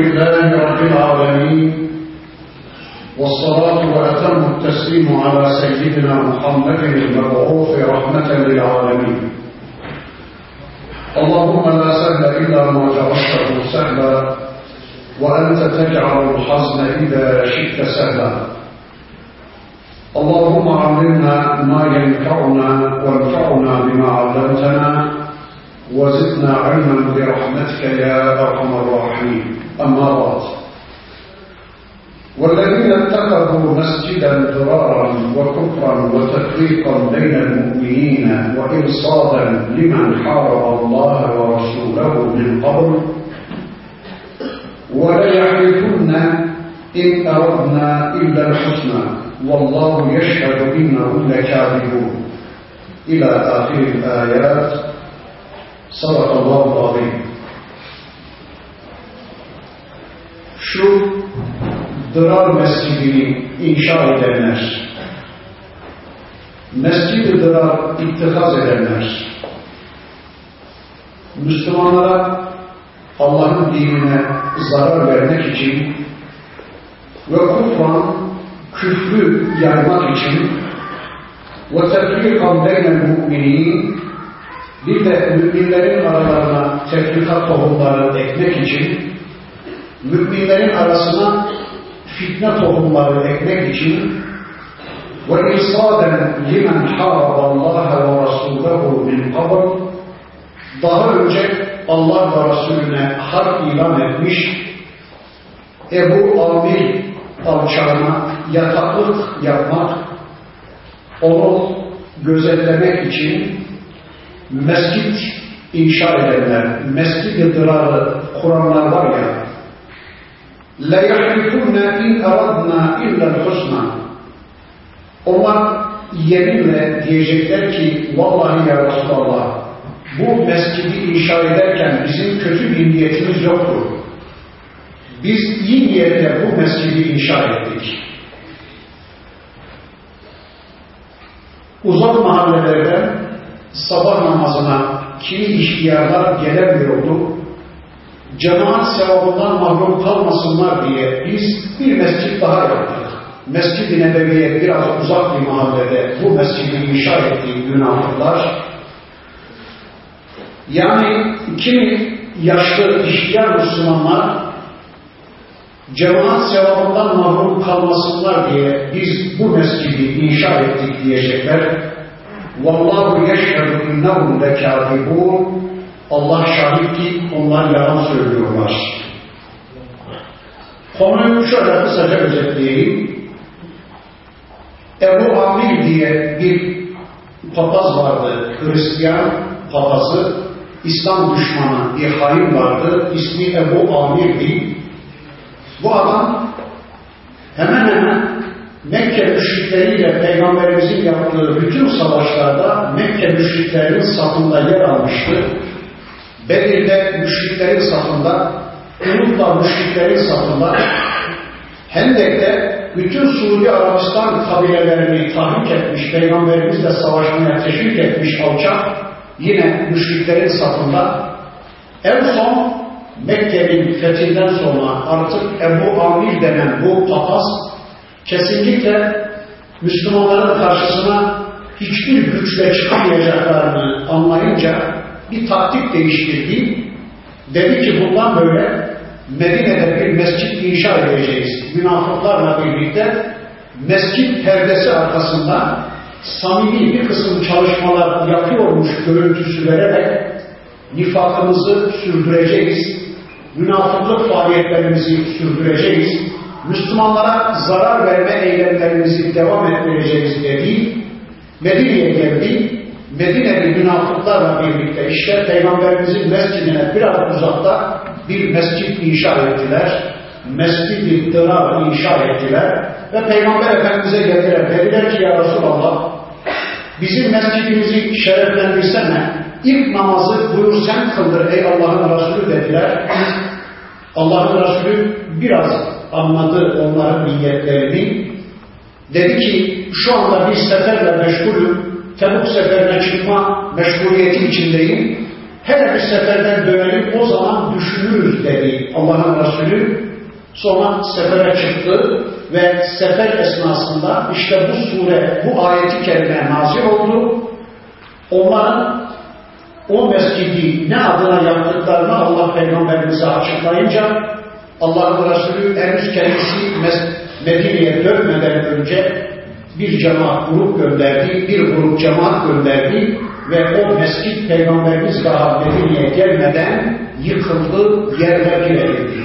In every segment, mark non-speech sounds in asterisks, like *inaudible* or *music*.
لله رب العالمين والصلاة وأتم التسليم على سيدنا محمد المبعوث رحمة للعالمين. اللهم لا سهل إلا ما جعلته سهلا وأنت تجعل الحزن إذا شئت سهلا. اللهم علمنا ما ينفعنا وانفعنا بما علمتنا وزدنا علما برحمتك يا أرحم الراحمين. أما بعد. والذين اتخذوا مسجدا ضرارا وكفرا وتفريقا بين المؤمنين وإرصادا لمن حارب الله ورسوله من قبل وليحلفن إن أردنا إلا الحسنى والله يشهد إنهم لكاذبون. إلى آخر الآيات. Sadakallahu azim. Şu Dırar Mescidini inşa edenler, Mescid-i Dırar ittikaz edenler, Müslümanlara Allah'ın dinine zarar vermek için ve kufran küfrü yaymak için ve tefrikan beynel müminin bir de müminlerin aralarına tefrikat tohumları ekmek için müminlerin arasına fitne tohumları ekmek için ve isaden limen haraballaha ve rasulehu min qabl daha önce Allah ve Resulüne harp ilan etmiş Ebu Amir alçağına yataklık yapmak onu gözetlemek için mescit inşa edenler, mescid-i dırarı kuranlar var ya لَيَحْلِفُنَّ اِنْ اَرَدْنَا اِلَّا الْحُسْنَى Onlar yeminle diyecekler ki vallahi ya Resulallah bu mescidi inşa ederken bizim kötü bir niyetimiz yoktur. Biz iyi niyetle bu mescidi inşa ettik. Uzak mahallelerden sabah namazına kimi ihtiyarlar gelemiyordu. Cemaat sevabından mahrum kalmasınlar diye biz bir mescit daha yaptık. Mescid-i Nebevi'ye biraz uzak bir mahallede bu mescidi inşa ettiği münafıklar yani kimi yaşlı ihtiyar Müslümanlar cemaat sevabından mahrum kalmasınlar diye biz bu mescidi inşa ettik diyecekler. Vallahu yeşhedü innehum lekâzibûn Allah şahit ki onlar yalan söylüyorlar. Konuyu şöyle kısaca özetleyeyim. Ebu Amir diye bir papaz vardı, Hristiyan papazı, İslam düşmanı bir hain vardı, ismi Ebu Amir'di. Bu adam hemen hemen Mekke müşrikleriyle Peygamberimizin yaptığı bütün savaşlarda Mekke müşriklerinin safında yer almıştı. Bedir'de müşriklerin safında, Uhud'da müşriklerin safında, Hendek'te bütün Suudi Arabistan kabilelerini tahrik etmiş, Peygamberimizle savaşmaya teşvik etmiş alçak, yine müşriklerin safında. En son Mekke'nin fethinden sonra artık Ebu Amir denen bu papaz kesinlikle Müslümanların karşısına hiçbir güçle çıkamayacaklarını anlayınca bir taktik değiştirdi. Dedi ki bundan böyle Medine'de bir mescit inşa edeceğiz. Münafıklarla birlikte mescit perdesi arkasında samimi bir kısım çalışmalar yapıyormuş görüntüsü vererek nifakımızı sürdüreceğiz. Münafıklık faaliyetlerimizi sürdüreceğiz. Müslümanlara zarar verme eylemlerimizi devam ettireceğiz dedi. Medine'ye geldi. Medine'li münafıklarla birlikte işte Peygamberimizin mescidine biraz uzakta bir mescit inşa ettiler. Mescid-i Dırar inşa ettiler. Ve Peygamber Efendimiz'e geldiler. Dediler ki ya Resulallah bizim mescidimizi şereflendirsene. İlk namazı buyur sen kıldır ey Allah'ın Resulü dediler. Allah'ın Resulü biraz anladı onların niyetlerini. Dedi ki şu anda bir seferle meşgulüm Tebuk seferine çıkma meşguliyeti içindeyim. Hele bir seferden dönelim o zaman düşünürüz dedi Allah'ın Resulü. Sonra sefere çıktı ve sefer esnasında işte bu sure, bu ayeti kerime nazil oldu. Onların o mescidi ne adına yaptıklarını Allah Peygamberimize açıklayınca Allah'ın Resulü henüz kendisi Medine'ye dönmeden önce bir cemaat grup gönderdi, bir grup cemaat gönderdi ve o mescit Peygamberimiz daha Medine'ye gelmeden yıkıldı, yerle bir.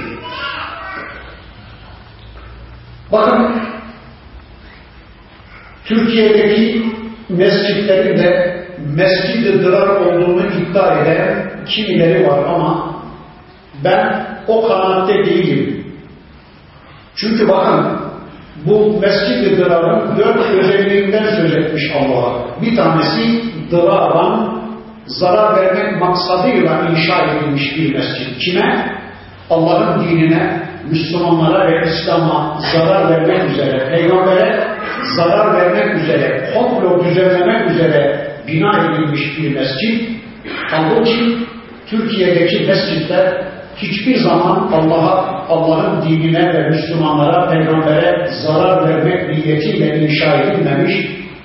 Bakın Türkiye'deki mescitlerin de mescid-i olduğunu iddia eden kimileri var ama ben o kanaatte değilim. Çünkü bakın bu mescid-i dırarın dört özelliğinden söz etmiş Allah. Bir tanesi dıraran zarar vermek maksadıyla inşa edilmiş bir mescid. Kime? Allah'ın dinine, Müslümanlara ve İslam'a zarar vermek üzere, peygambere zarar vermek üzere, komplo düzenlemek üzere bina edilmiş bir mescid. Halbuki Türkiye'deki mescitler hiçbir zaman Allah'a, Allah'ın dinine ve Müslümanlara, peygambere zarar vermek niyetiyle inşa edilmemiş.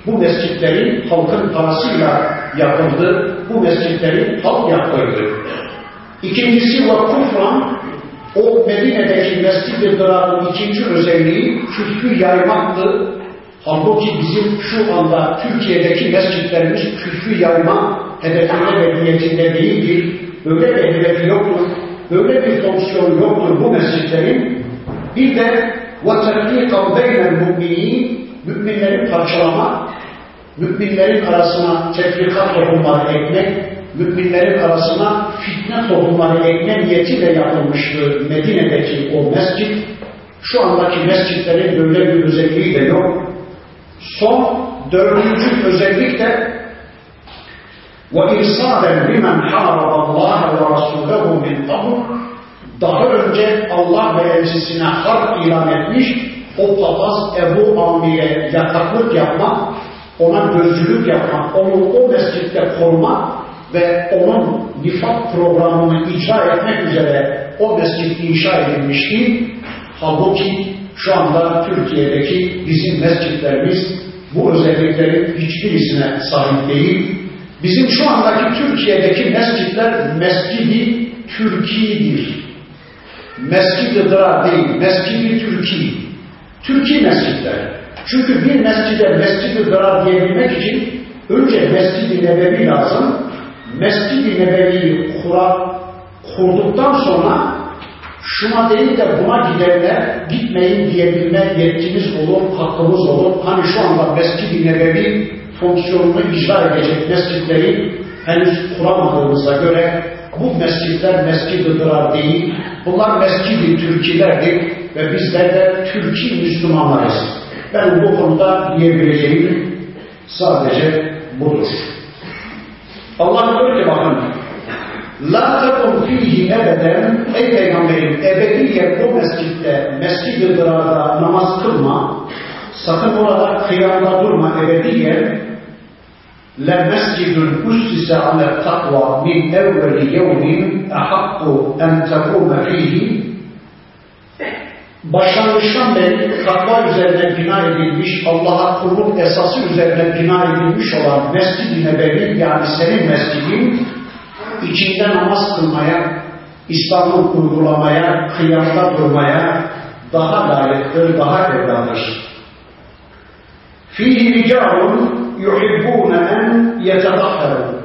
Bu mescitlerin halkın parasıyla yapıldı. Bu mescitleri halk yaptırdı. İkincisi ve kufran o Medine'deki Mescid-i Dırar'ın ikinci özelliği küfrü yaymaktı. Halbuki bizim şu anda Türkiye'deki mescitlerimiz küfrü yayma hedefinde ve niyetinde değildir. Böyle bir hedefi yoktur Böyle bir fonksiyon yoktur bu mescitlerin. Bir de وَتَفْرِيقًا بَيْنَ الْمُؤْمِنِينَ Müminleri parçalama, müminlerin arasına tefrikat tohumları ekmek, müminlerin arasına fitne tohumları ekme niyetiyle yapılmıştı Medine'deki o mescit. Şu andaki mescitlerin böyle bir özelliği de yok. Son dördüncü özellik de وَاِرْصَادًا لِمَنْ حَارَبَ اللّٰهَ وَرَسُولَهُ مِنْ قَبُلُ Daha önce Allah ve elçisine harp ilan etmiş o papaz Ebu Amir'e yataklık yapmak, ona gözcülük yapmak, onu o mescitte korumak ve onun nifak programını icra etmek üzere o mescit inşa edilmişti. Halbuki şu anda Türkiye'deki bizim mescitlerimiz bu özelliklerin hiçbirisine sahip değil. Bizim şu andaki Türkiye'deki mescitler mescidi Türki'dir. Mescid-i Dırar değil, mescidi Türki. Türki mescitler. Çünkü bir mescide Mescid-i Dırar diyebilmek için önce Mescid-i Nebevi lazım. Mescid-i Nebevi'yi kurduktan sonra şuna değil de buna gidenler gitmeyin diyebilme yetkimiz olur, hakkımız olur. Hani şu anda Mescid-i Nebevi fonksiyonunu icra edecek mescitleri henüz kuramadığımıza göre bu mescitler mescid-i dırar değil, bunlar mescid-i Türkilerdir ve bizler de Türki Müslümanlarız. Ben bu konuda diyebileceğim sadece budur. Allah diyor ki bakın, La tekun fihi ebeden, ey peygamberim ebediyen o mescitte, mescid-i dırarda namaz kılma, sakın orada kıyamda durma ebediyen, لمسجد أسس على التقوى من أول يوم أحق أن تقوم فيه başlangıçtan beri takva üzerine bina edilmiş, Allah'a kulluk esası üzerine bina edilmiş olan Mescid-i Nebevi yani senin mescidin içinde namaz kılmaya, İslam'ı uygulamaya, kıyamda durmaya daha layıktır, daha evladır. Fihi ricalun yuhibbune en yetedahharun.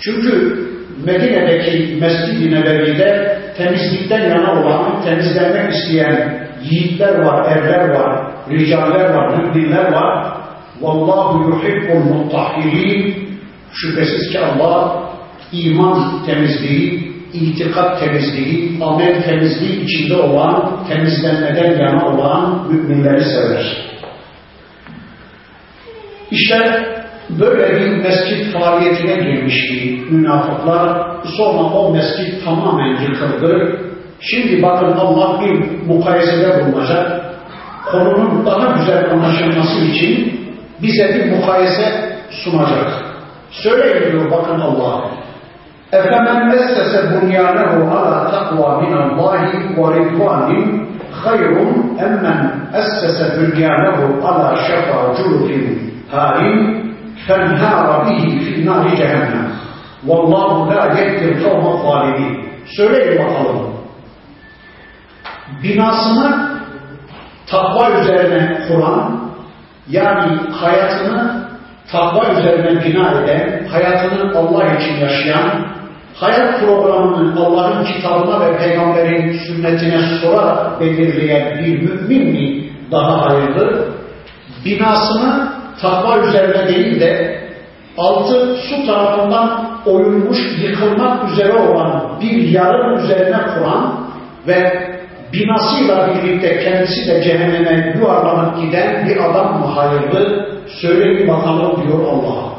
Çünkü Medine'deki Mescid-i Nebevi'de temizlikten yana olan, temizlenmek isteyen yiğitler var, erler var, ricaller var, müminler var. Vallahu yuhibbul muttahhirin. Şüphesiz ki Allah iman temizliği, itikat temizliği, amel temizliği içinde olan, temizlenmeden yana olan müminleri sever. İşte böyle bir mescit faaliyetine girmişti münafıklar. Sonra o mescit tamamen yıkıldı. Şimdi bakın Allah bir mukayesede bulunacak. Konunun daha güzel anlaşılması için bize bir mukayese sunacak. Söyleyin diyor bakın Allah. Efemen essese bunyanehu ala takva minallahi ve ridvanin hayrun emmen essese bunyanehu ala şefa curufin harin fenhara bihi fi nari cehennem. Vallahu la yehdir kavme zalimin. Söyleyin bakalım. Binasını takva üzerine kuran, yani hayatını takva üzerine bina eden, hayatını Allah için yaşayan, hayat programını Allah'ın kitabına ve peygamberin sünnetine sorarak belirleyen bir mümin mi daha hayırlı? Binasını takva üzerine değil de altı su tarafından oyulmuş, yıkılmak üzere olan bir yarın üzerine kuran ve binasıyla birlikte kendisi de cehenneme yuvarlanıp giden bir adam mı hayırlı? Söyleyin bakalım diyor Allah.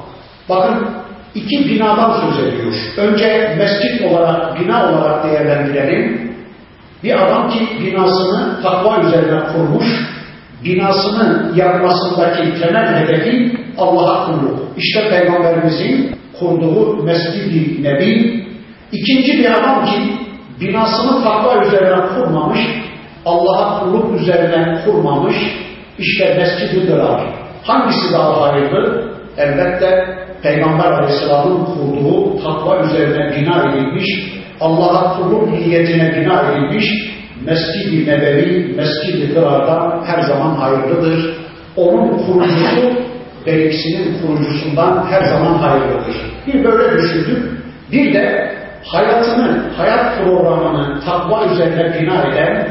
Bakın iki binadan söz ediyor. Önce mescit olarak, bina olarak değerlendirelim. Bir adam ki binasını takva üzerine kurmuş, binasını yapmasındaki temel hedefi Allah'a kulluk. İşte Peygamberimizin kurduğu Mescid-i Nebi. İkinci bir adam ki binasını takva üzerine kurmamış, Allah'a kulluk üzerine kurmamış, işte Mescid-i Dırar. Hangisi daha hayırlı? Elbette Peygamber Aleyhisselam'ın kurduğu takva üzerine bina edilmiş, Allah'a kulluk niyetine bina edilmiş Mescid-i Nebevi, Mescid-i Dırar'dan her zaman hayırlıdır. Onun kurucusu Beyliksin'in kurucusundan her zaman hayırlıdır. Bir böyle düşündük. Bir de hayatını, hayat programını takva üzerine bina eden,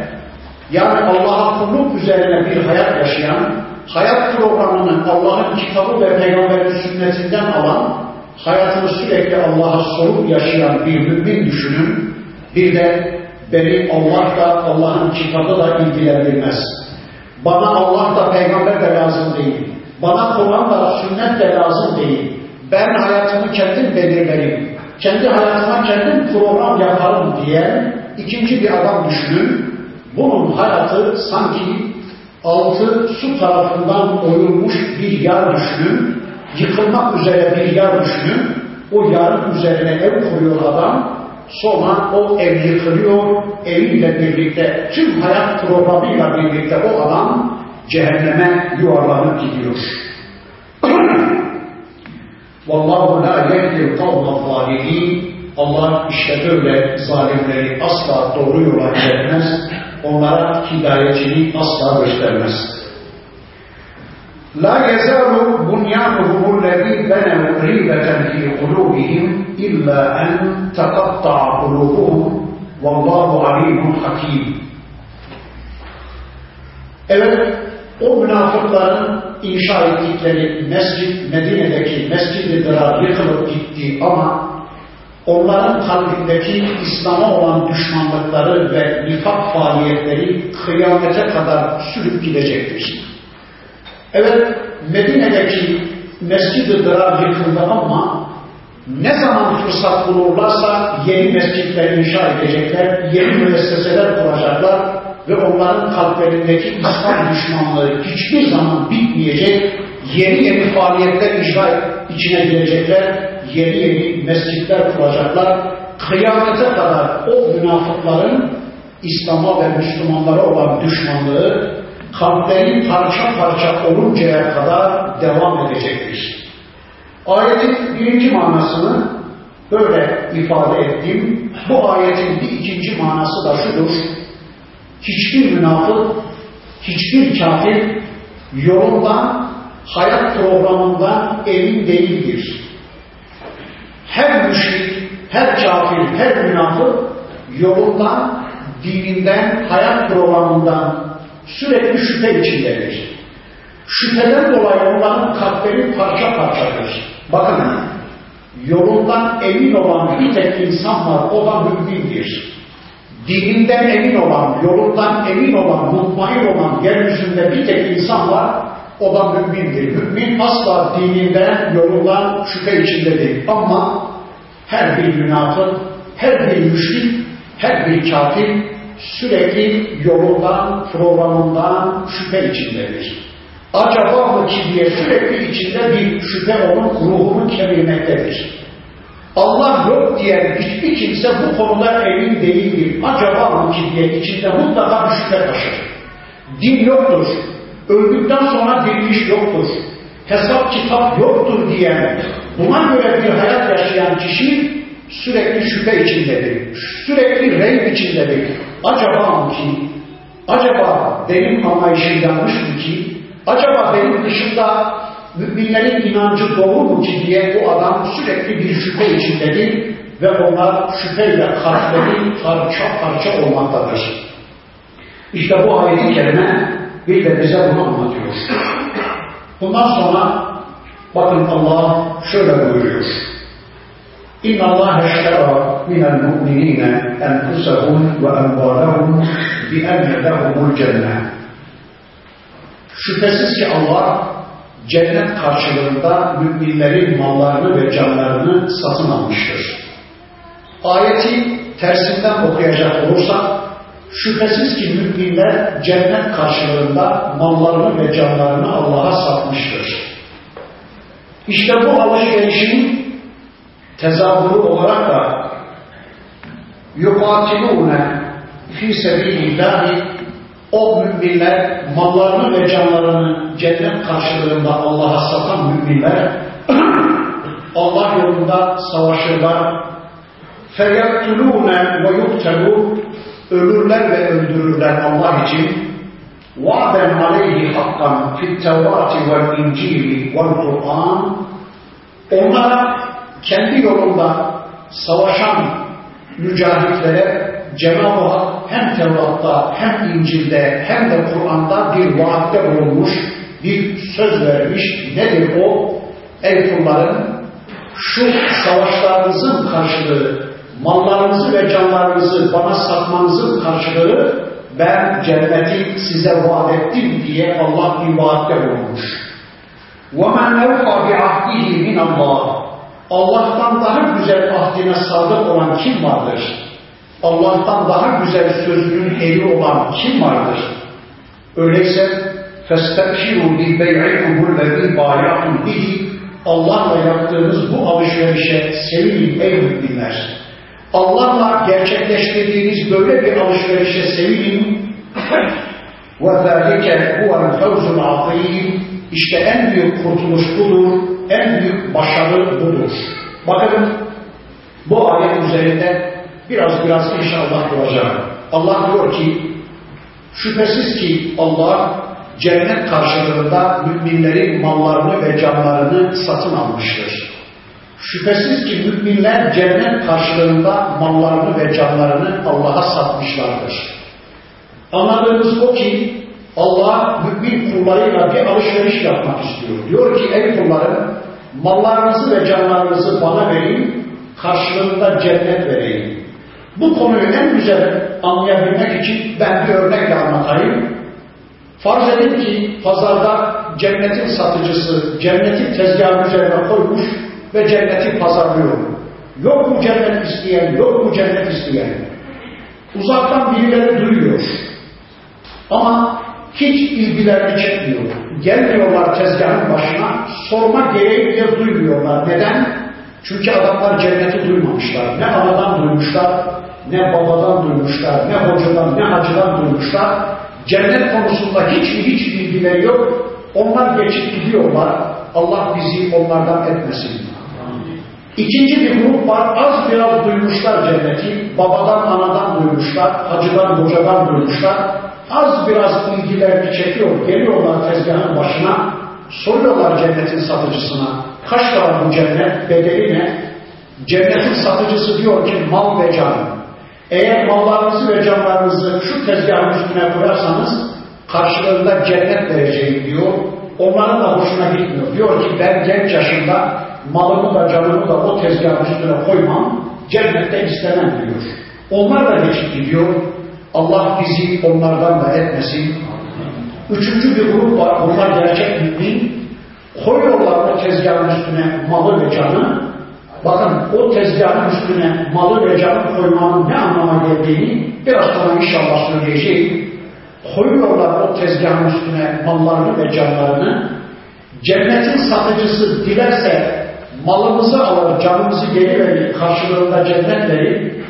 yani Allah'a kulluk üzerine bir hayat yaşayan, hayat programını Allah'ın kitabı ve peygamberin sünnetinden alan, hayatını sürekli Allah'a sorup yaşayan bir mümin düşünün. Bir de beni Allah da Allah'ın kitabı da ilgilendirmez. Bana Allah da peygamber de lazım değil. Bana Kur'an da sünnet de lazım değil. Ben hayatımı kendim belirlerim. Kendi hayatıma kendim program yaparım diye ikinci bir adam düşünün. Bunun hayatı sanki altı su tarafından oyulmuş bir yer düşünün. Yıkılmak üzere bir yer düşünün. O yarın üzerine ev kuruyor adam. Sonra o ev yıkılıyor. Eviyle birlikte tüm hayat programıyla birlikte o adam cehenneme yuvarlanıp gidiyor. *clears throat* Vallahu la yehdil kavme zalimin. Allah işte böyle zalimleri asla doğru yola iletmez. Onlara hidayetini asla göstermez. La yezalu bunyanuhum lezî benev rîbeten fî kulûbihim illa en tekatta'a kulubuhum vallahu alimun hakim. Evet, o münafıkların inşa ettikleri mescid, Medine'deki mescid-i yıkılıp gitti ama onların kalbindeki İslam'a olan düşmanlıkları ve nifak faaliyetleri kıyamete kadar sürüp gidecektir. Evet, Medine'deki mescid-i Dırar yıkıldı ama ne zaman fırsat bulurlarsa yeni mescitler inşa edecekler, yeni müesseseler kuracaklar ve onların kalplerindeki İslam düşmanlığı hiçbir zaman bitmeyecek, yeni yeni faaliyetler icra içine girecekler, yeni yeni mescitler kuracaklar. Kıyamete kadar o münafıkların İslam'a ve Müslümanlara olan düşmanlığı kalpleri parça parça oluncaya kadar devam edecektir. Ayetin birinci manasını böyle ifade ettim. Bu ayetin bir ikinci manası da şudur. Hiçbir münafık, hiçbir kafir yolundan, hayat programından emin değildir. Her müşrik, her kafir, her münafık yolundan, dininden, hayat programından sürekli şüphe içindedir. Şüpheden dolayı onların kalpleri parça parçadır. Bakın, yolundan emin olan bir tek insan var, o da mümindir. Dininden emin olan, yolundan emin olan, mutmain olan yeryüzünde bir tek insan var, o da mümindir. Mümin asla dininden, yolundan şüphe içindedir. Ama her bir münafık, her bir müşrik, her bir kafir sürekli yolundan, programından şüphe içindedir. acaba mı ki diye sürekli içinde bir şüphe onun ruhunu kemirmektedir. Allah yok diyen hiçbir kimse bu konuda emin değildir. Acaba mı ki diye içinde mutlaka bir şüphe taşır. Din yoktur. Öldükten sonra diriliş yoktur. Hesap kitap yoktur diyen, buna göre bir hayat yaşayan kişi sürekli şüphe içindedir. Sürekli reyb içindedir. Acaba mı ki, acaba benim anlayışım yanlış mı ki, acaba benim dışında müminlerin inancı doğru mu ki diye bu adam sürekli bir şüphe içindedir ve onlar şüpheyle kalpleri parça parça olmaktadır. İşte bu ayet-i kerime bir de bize bunu anlatıyor. Bundan sonra bakın Allah şöyle buyuruyor. Eştera minel mu'minine enfusahum ve envalahum bi enne lehumul cennet. Şüphesiz ki Allah cennet karşılığında müminlerin mallarını ve canlarını satın almıştır. Ayeti tersinden okuyacak olursak, şüphesiz ki müminler cennet karşılığında mallarını ve canlarını Allah'a satmıştır. İşte bu alışverişin tezahürü olarak da yukatilûne fî sebîlillâhi o müminler mallarını ve canlarını cennet karşılığında Allah'a satan müminler *clears throat* Allah yolunda savaşırlar. Feyaktulûne ve yuktelûn ölürler ve öldürürler Allah için. Vaden aleyhi hakkan fit tevvati vel incili vel Kur'an onlara kendi yolunda savaşan mücahitlere Cenab-ı Hak hem Tevrat'ta hem İncil'de hem de Kur'an'da bir vaatte bulunmuş, bir söz vermiş. Nedir o? Ey kullarım, şu savaşlarınızın karşılığı, mallarınızı ve canlarınızı bana satmanızın karşılığı ben cenneti size vaat ettim diye Allah bir vaatte bulunmuş. وَمَنْ اَوْفَى بِعَهْدِهِ مِنَ اللّٰهِ Allah'tan daha güzel ahdine sadık olan kim vardır? Allah'tan daha güzel sözünün eri olan kim vardır? Öyleyse فَاسْتَبْشِرُوا بِالْبَيْعِكُمُ الَّذ۪ي بَايَعْتُمْ بِهِ Allah'la yaptığınız bu alışverişe sevinin ey müminler. Allah'la gerçekleştirdiğiniz böyle bir alışverişe sevinin. *laughs* وَذَٰلِكَ هُوَ الْفَوْزُ الْعَظِيمِ işte en büyük kurtuluş budur, en büyük başarı budur. Bakın bu ayet üzerinde biraz biraz inşallah duracağım. Allah diyor ki şüphesiz ki Allah cennet karşılığında müminlerin mallarını ve canlarını satın almıştır. Şüphesiz ki müminler cennet karşılığında mallarını ve canlarını Allah'a satmışlardır. Anladığımız o ki Allah mümin kullarıyla bir alışveriş yapmak istiyor. Diyor ki ey kullarım mallarınızı ve canlarınızı bana verin, karşılığında cennet vereyim. Bu konuyu en güzel anlayabilmek için ben bir örnekle anlatayım. Farz edin ki pazarda cennetin satıcısı cennetin tezgahı üzerine koymuş ve cenneti pazarlıyor. Yok mu cennet isteyen, yok mu cennet isteyen? Uzaktan birileri duyuyor. Ama hiç ilgilerini çekmiyor. Gelmiyorlar tezgahın başına, sorma gereği bile duymuyorlar. Neden? Çünkü adamlar cenneti duymamışlar. Ne anadan duymuşlar, ne babadan duymuşlar, ne hocadan, ne hacıdan duymuşlar. Cennet konusunda hiç hiç bilgileri yok. Onlar geçip gidiyorlar. Allah bizi onlardan etmesin. İkinci bir grup var. Az biraz duymuşlar cenneti. Babadan, anadan duymuşlar. Hacıdan, hocadan duymuşlar. Az biraz ilgilerini çekiyor. Geliyorlar tezgahın başına. Soruyorlar cennetin satıcısına. Kaç para bu cennet? Bedeli ne? Cennetin satıcısı diyor ki mal ve can. Eğer mallarınızı ve canlarınızı şu tezgahın üstüne koyarsanız karşılığında cennet vereceğim diyor. Onların da hoşuna gitmiyor. Diyor ki ben genç yaşımda malımı da canımı da o tezgahın üstüne koymam, cennette istemem diyor. Onlar da geçip gidiyor. Allah bizi onlardan da etmesin. Üçüncü bir grup var. Onlar gerçek mümin. Koyuyorlar o tezgahın üstüne malı ve canı. Bakın o tezgahın üstüne malı ve canı koymanın ne anlama geldiğini biraz sonra inşallah söyleyeceğim. koyuyorlar o tezgahın üstüne mallarını ve canlarını. Cennetin satıcısı dilerse malımızı alır, canımızı geri verir, karşılığında cennet verir.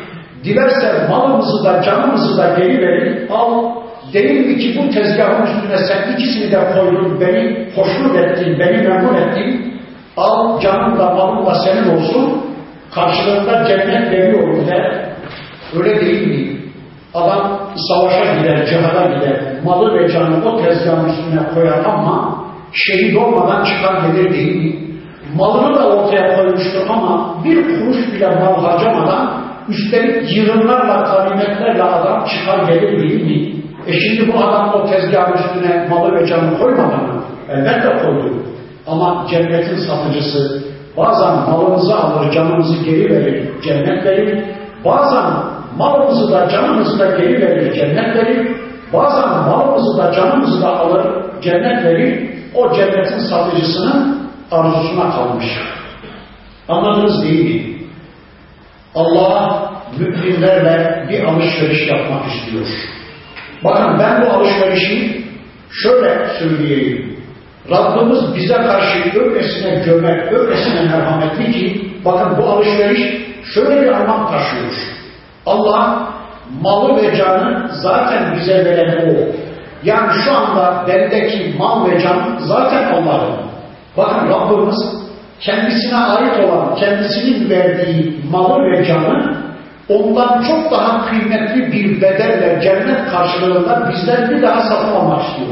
Dilerse malımızı da canımızı da geri verir, al. Değil mi ki bu tezgahın üstüne sen ikisini de koydun, beni hoşnut ettin, beni memnun ettin. Al canım da malım da senin olsun, karşılığında cennet veriyorum de. Öyle değil mi? Adam savaşa gider, cihada gider, malı ve canı o tezgahın üstüne koyar ama şehit olmadan çıkar gelir değil mi? Malını da ortaya koymuştur ama bir kuruş bile mal harcamadan üstelik yığınlarla, ganimetlerle adam çıkar gelir değil mi? E şimdi bu adam o tezgahın üstüne malı ve canı koymadı mı? Elbette koydu. Ama cennetin satıcısı bazen malımızı alır, canımızı geri verir, cennet verir. Bazen malımızı da canımızı da geri verir, cennet verir. Bazen malımızı da canımızı da alır, cennet verir. O cennetin satıcısının arzusuna kalmış. Anladınız değil mi? Allah müminlerle bir alışveriş yapmak istiyor. Bakın ben bu alışverişi şöyle söyleyeyim. Rabbimiz bize karşı öylesine cömert, öylesine merhametli ki bakın bu alışveriş şöyle bir anlam taşıyor. Allah malı ve canı zaten bize veren o. Yani şu anda bendeki mal ve can zaten Allah'ın. Bakın Rabbimiz kendisine ait olan, kendisinin verdiği malı ve canı ondan çok daha kıymetli bir bedelle cennet karşılığında bizden bir daha satın almak istiyor.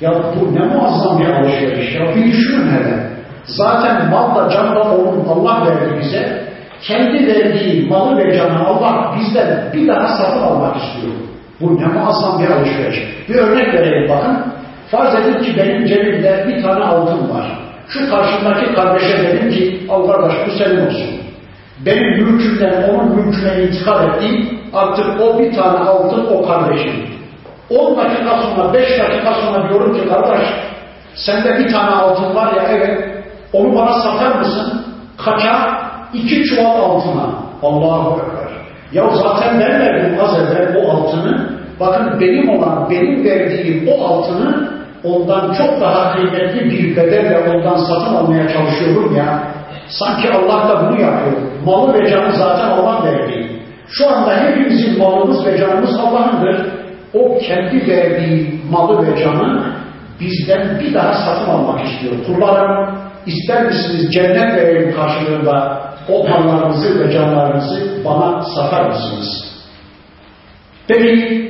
Ya bu ne muazzam bir alışveriş ya. Bir düşünün hele. Zaten mal da can da onun Allah verdi bize. Kendi verdiği malı ve canı Allah bizden bir daha satın almak istiyor. Bu ne muazzam bir alışveriş. Bir örnek vereyim bakın. Farz edin ki benim cebimde bir tane altın var. Şu karşımdaki kardeşe dedim ki al kardeş bu senin olsun. Benim mülkümden onun mülküne intikal ettiğim artık o bir tane altın o kardeşim. 10 dakika sonra, 5 dakika sonra diyorum ki kardeş sende bir tane altın var ya evet onu bana satar mısın? Kaça? İki çuval altına. Allahu Ekber. Ya zaten ben verdim az evvel o altını. Bakın benim olan, benim verdiğim o altını ondan çok daha kıymetli bir bedelle ondan satın almaya çalışıyorum ya. Sanki Allah da bunu yapıyor. Malı ve canı zaten Allah verdi. Şu anda hepimizin malımız ve canımız Allah'ındır. O kendi verdiği malı ve canı bizden bir daha satın almak istiyor. Kullarım ister misiniz cennet verelim karşılığında o mallarınızı ve canlarınızı bana satar mısınız? Peki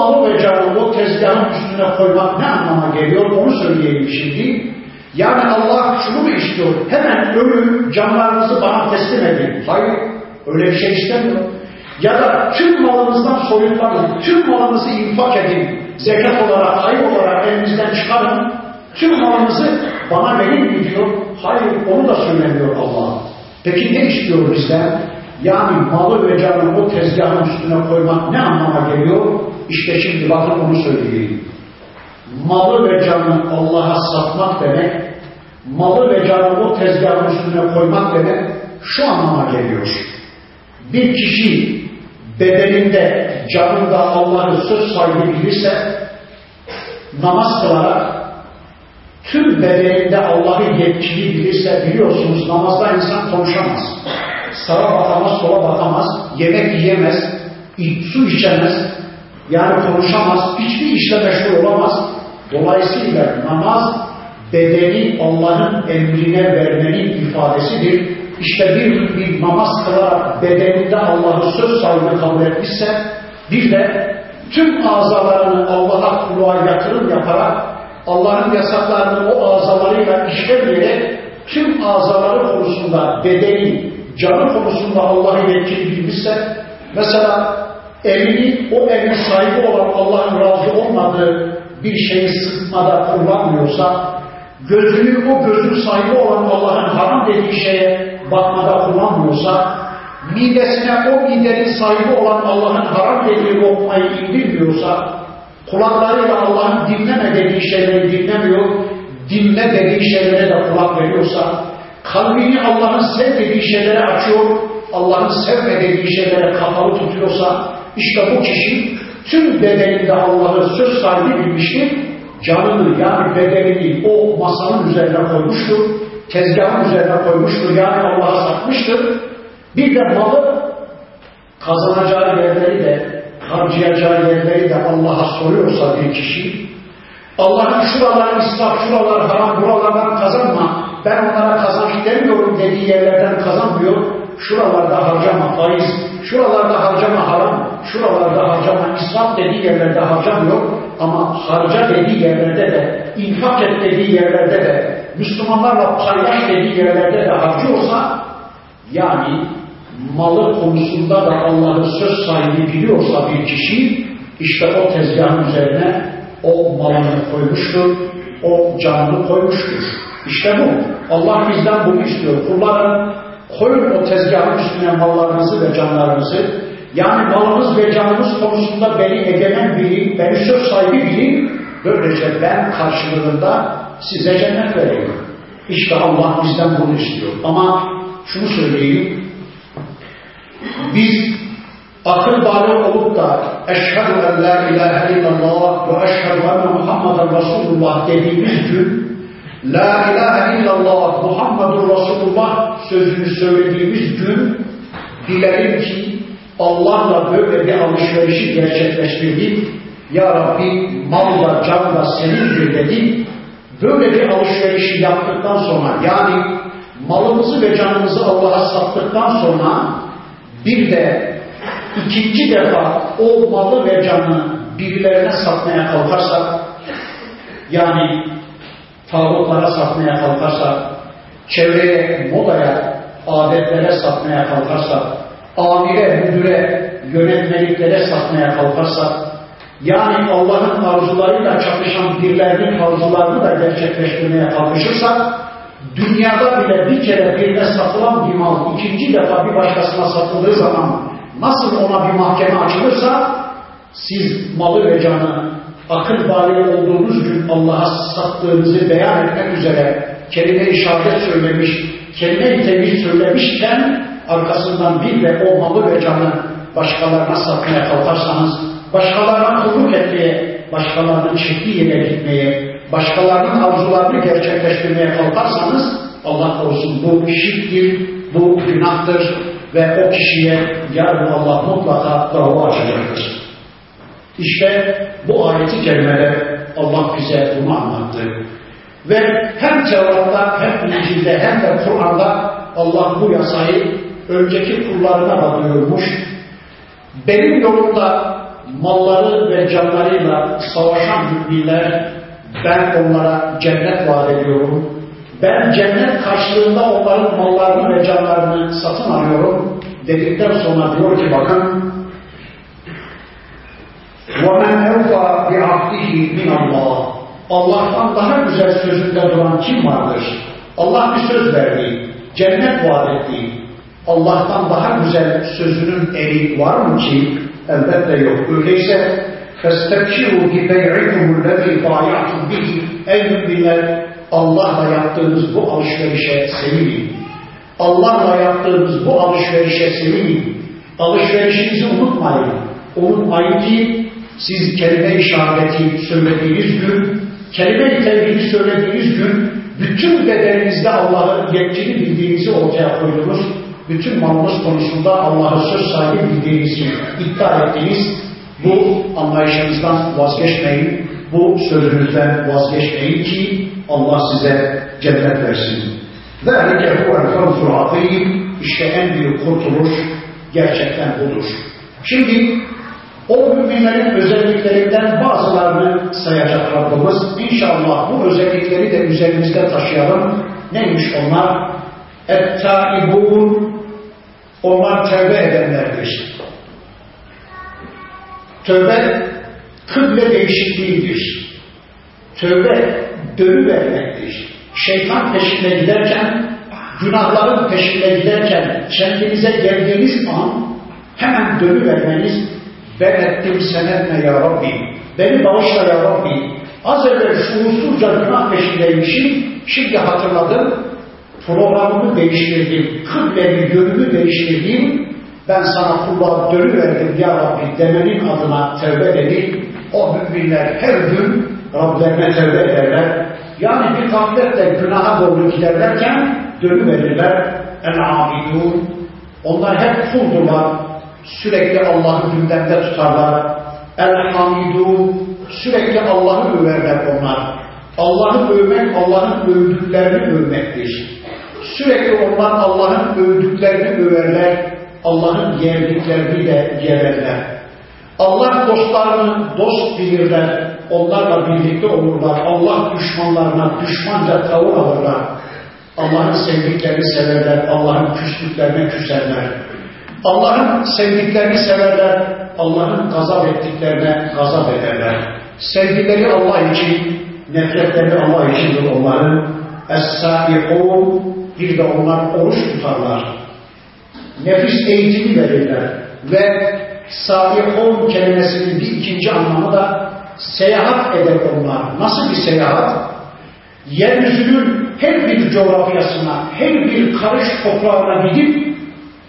malı ve canı o tezgahın üstüne koymak ne anlama geliyor onu söyleyeyim şimdi. Yani Allah şunu mu istiyor? Hemen ölüm canlarınızı bana teslim edin. Hayır öyle bir şey istemiyor. Ya da tüm malınızdan soyutlanın, tüm malınızı infak edin, zekat olarak, hayır olarak elinizden çıkarın, tüm malınızı bana verin diyor. Hayır onu da söylemiyor Allah. Peki ne istiyor bizden? Yani malı ve canı o tezgahın üstüne koymak ne anlama geliyor? İşte şimdi bakın onu söyleyeyim. Malı ve canı Allah'a satmak demek, malı ve canı o tezgahın üstüne koymak demek şu anlama geliyor. Bir kişi bedeninde, canında Allah'ı söz sahibi bilirse, namaz kılarak tüm bedeninde Allah'ı yetkili bilirse biliyorsunuz namazda insan konuşamaz. Sağa bakamaz, sola bakamaz, yemek yiyemez, su içemez, yani konuşamaz, hiçbir işle meşgul olamaz. Dolayısıyla namaz bedeni Allah'ın emrine vermenin ifadesidir. İşte bir, bir namaz kılarak bedeninde Allah'ı söz sahibi kabul etmişse bir de tüm azalarını Allah'a kuluğa yatırım yaparak Allah'ın yasaklarını o azalarıyla işlemeyerek tüm azaları konusunda bedeni, canı konusunda Allah'ı yetkili bilmişse mesela elini o elin sahibi olan Allah'ın razı olmadığı bir şeyi sıkmada kullanmıyorsa gözünü o gözün sahibi olan Allah'ın haram dediği şeye bakmada kullanmıyorsa midesine o midenin sahibi olan Allah'ın haram dediği lokmayı indirmiyorsa kulaklarıyla Allah'ın dinleme dediği şeyleri dinlemiyor, dinle dediği şeylere de kulak veriyorsa, kalbini Allah'ın sevmediği şeylere açıyor, Allah'ın sevmediği şeylere kapalı tutuyorsa, işte bu kişi tüm bedeninde Allah'ı söz sahibi bilmiştir. Canını yani bedenini o masanın üzerine koymuştur. Tezgahın üzerine koymuştur. Yani Allah'a satmıştır. Bir de malı kazanacağı yerleri de harcayacağı yerleri de Allah'a soruyorsa bir kişi Allah'ın şuralar israf, şuralar haram, buralardan kazanma ben onlara kazanç demiyorum dediği yerlerden kazanmıyor şuralarda harcama faiz şuralarda harcama haram şuralarda harcama israf dediği yerlerde harcamıyor ama harca dediği yerlerde de infak et dediği yerlerde de Müslümanlarla paylaş dediği yerlerde de harcıyorsa yani malı konusunda da Allah'ın söz sahibi biliyorsa bir kişi işte o tezgahın üzerine o malını koymuştur, o canını koymuştur. İşte bu. Allah bizden bunu istiyor. Kullarım koyun o tezgahın üstüne mallarınızı ve canlarınızı. Yani malımız ve canımız konusunda beni egemen bilin, beni söz sahibi bilin. Böylece ben karşılığında size cennet veriyorum. İşte Allah bizden bunu istiyor. Ama şunu söyleyeyim, biz akıl bali olup da eşhedü en la ilahe illallah ve eşhedü enne Muhammeden Resulullah dediğimiz gün la ilahe illallah Muhammedur Resulullah sözünü söylediğimiz gün bilelim ki Allah'la böyle bir alışverişi gerçekleştirdik. Ya Rabbi mal da can da senindir dedik. Böyle bir alışverişi yaptıktan sonra yani malımızı ve canımızı Allah'a sattıktan sonra bir de ikinci defa o malı ve canı birilerine satmaya kalkarsak, yani tağutlara satmaya kalkarsak, çevreye, modaya, adetlere satmaya kalkarsak, amire, müdüre, yönetmeliklere satmaya kalkarsak, yani Allah'ın arzularıyla çatışan birilerinin arzularını da gerçekleştirmeye kalkışırsak, dünyada bile bir kere birine satılan bir mal ikinci defa bir başkasına satıldığı zaman nasıl ona bir mahkeme açılırsa siz malı ve canı akıl bali olduğunuz gün Allah'a sattığınızı beyan etmek üzere kelime-i şehadet söylemiş, kelime-i tevhid söylemişken arkasından bir de o malı ve canı başkalarına satmaya kalkarsanız, başkalarına kulluk etmeye, başkalarının çektiği yere gitmeye, başkalarının arzularını gerçekleştirmeye kalkarsanız Allah korusun bu şirktir, bu günahtır ve o kişiye yarın Allah mutlaka dava açacaktır. İşte bu ayeti kerimede Allah bize bunu anlattı. Ve hem Tevrat'ta hem İncil'de hem de Kur'an'da Allah bu yasayı önceki kullarına da duyurmuş. Benim yolumda malları ve canlarıyla savaşan müminler ben onlara cennet vaat ediyorum. Ben cennet karşılığında onların mallarını ve canlarını satın alıyorum dedikten sonra diyor ki bakın وَمَنْ اَوْفَى بِعَقْدِهِ مِنَ اللّٰهِ Allah'tan daha güzel sözünde duran kim vardır? Allah bir söz verdi, cennet vaat etti. Allah'tan daha güzel sözünün eri var mı ki? Elbette yok. Öyleyse فَاسْتَبْشِرُوا بِبَيْعِكُمُ الَّذ۪ي بَايَعْتُمْ بِهِ Ey müminler Allah'la yaptığınız bu alışverişe sevinin. Allah'la yaptığınız bu alışverişe sevinin. Alışverişinizi unutmayın. Unutmayın ki siz kelime-i şehadeti söylediğiniz gün, kelime-i tevhidi söylediğiniz gün bütün bedeninizde Allah'ın yetkili bildiğinizi ortaya koydunuz. Bütün malınız konusunda Allah'ı söz sahibi bildiğinizi iddia ettiniz. Bu anlayışınızdan vazgeçmeyin. Bu sözünüzden vazgeçmeyin ki Allah size cennet versin. ذَٰلِكَ هُوَ الْفَوْزُ الْعَظِيمِ İşte en büyük kurtuluş gerçekten budur. Şimdi o müminlerin özelliklerinden bazılarını sayacak Rabbimiz. İnşallah bu özellikleri de üzerimizde taşıyalım. Neymiş onlar? Et-taibun onlar tövbe edenlerdir. Tövbe kıble değişikliğidir. Tövbe dönüvermektir. Şeytan peşinde giderken, günahların peşinde giderken kendinize geldiğiniz an hemen dönüvermeniz ben ettim sen etme ya Rabbi. Beni bağışla ya Rabbi. Az evvel şuursuzca günah peşindeymişim. Şimdi hatırladım. Programımı değiştirdim. Kıblemi, yönümü değiştirdim. ben sana kulluğa dönüverdim ya Rabbi demenin adına tevbe dedi. O müminler her gün Rablerine tevbe ederler. Yani bir gafletle günaha doğru giderlerken dönüverirler. El-abidun. Onlar hep kuldurlar. Sürekli Allah'ı gündemde tutarlar. El-hamidun. Sürekli Allah'ı överler onlar. Allah'ı övmek, Allah'ın övdüklerini övmektir. Sürekli onlar Allah'ın övdüklerini överler, Allah'ın yerdiklerini de yererler. Allah dostlarını dost bilirler, onlarla birlikte olurlar. Allah düşmanlarına düşmanca tavır alırlar. Allah'ın sevdiklerini severler, Allah'ın küslüklerine küserler. Allah'ın sevdiklerini severler, Allah'ın gazap ettiklerine gazap ederler. Sevgileri Allah için, nefretleri Allah içindir onların. Es-sâihûn, bir de onlar oruç tutarlar. Nefis eğitimi verirler. Ve sâihûn kelimesinin bir ikinci anlamı da seyahat eder onlar. Nasıl bir seyahat? Yeryüzünün her bir coğrafyasına, her bir karış toprağına gidip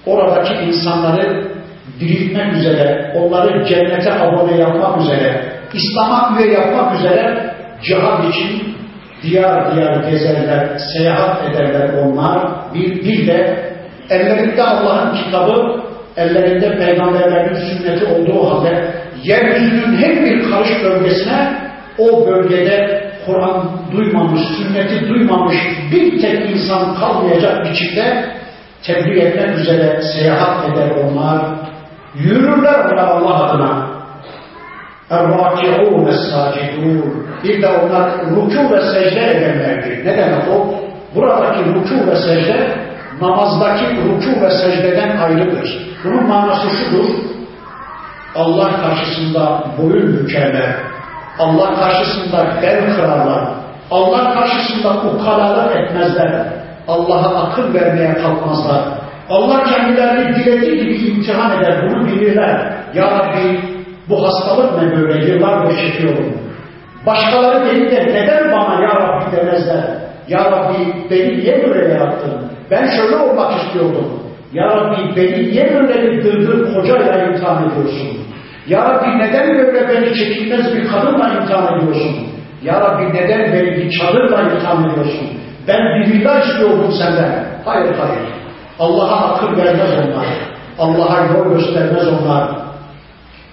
oradaki insanları diriltmek üzere, onları cennete abone yapmak üzere, İslam'a üye yapmak üzere cihad için diyar diyar gezerler, seyahat ederler onlar. Bir, bir de ellerinde Allah'ın kitabı, ellerinde peygamberlerin sünneti olduğu halde yeryüzünün her bir karış bölgesine o bölgede Kur'an duymamış, sünneti duymamış bir tek insan kalmayacak biçimde tebliğ etmek üzere seyahat eder onlar. Yürürler onlar Allah adına. اَرْرَاكِعُونَ السَّاجِدُونَ Bir de onlar ruku ve secde edenlerdir. Ne demek o? Buradaki ruku ve secde namazdaki ruku ve secdeden ayrıdır. Bunun manası şudur. Allah karşısında boyun bükerler. Allah karşısında bel kırarlar. Allah karşısında ukalalık etmezler. Allah'a akıl vermeye kalkmazlar. Allah kendilerini dilediği gibi imtihan eder. Bunu bilirler. Ya Rabbi bu hastalık ne böyle yıllardır çekiyorum. Başkaları beni de neden bana ya Rabbi demezler. Ya Rabbi beni niye böyle yarattın? Ben şöyle olmak istiyordum. Ya Rabbi beni niye böyle bir dırdır kocayla imtihan ediyorsun? Ya Rabbi neden böyle beni çekilmez bir kadınla imtihan ediyorsun? Ya Rabbi neden beni bir çadırla imtihan ediyorsun? Ben bir villa istiyordum senden. Hayır hayır. Allah'a akıl vermez onlar. Allah'a yol göstermez onlar.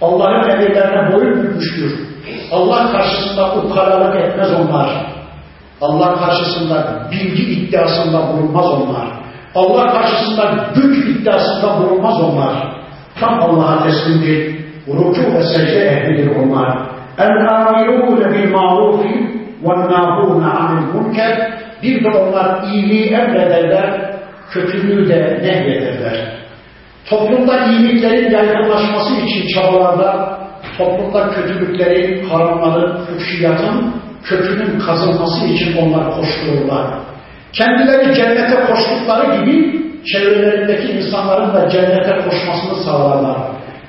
Allah'ın emirlerine boyun bükmüştür. Allah karşısında ukalalık etmez onlar. Allah karşısında bilgi iddiasında bulunmaz onlar. Allah karşısında güç iddiasında bulunmaz onlar. Tam Allah'a teslimdir. Ruku ve secde ehlidir onlar. El-âmirûne bil-ma'rufi ve-nâhûne anil-münker Bir de onlar iyiliği emrederler, kötülüğü de nehyederler. Toplumda iyiliklerin yaygınlaşması için çabalarlar, toplumda kötülüklerin, haramların, fuhşiyatın kökünün kazılması için onlar koştururlar. Kendileri cennete koştukları gibi çevrelerindeki insanların da cennete koşmasını sağlarlar.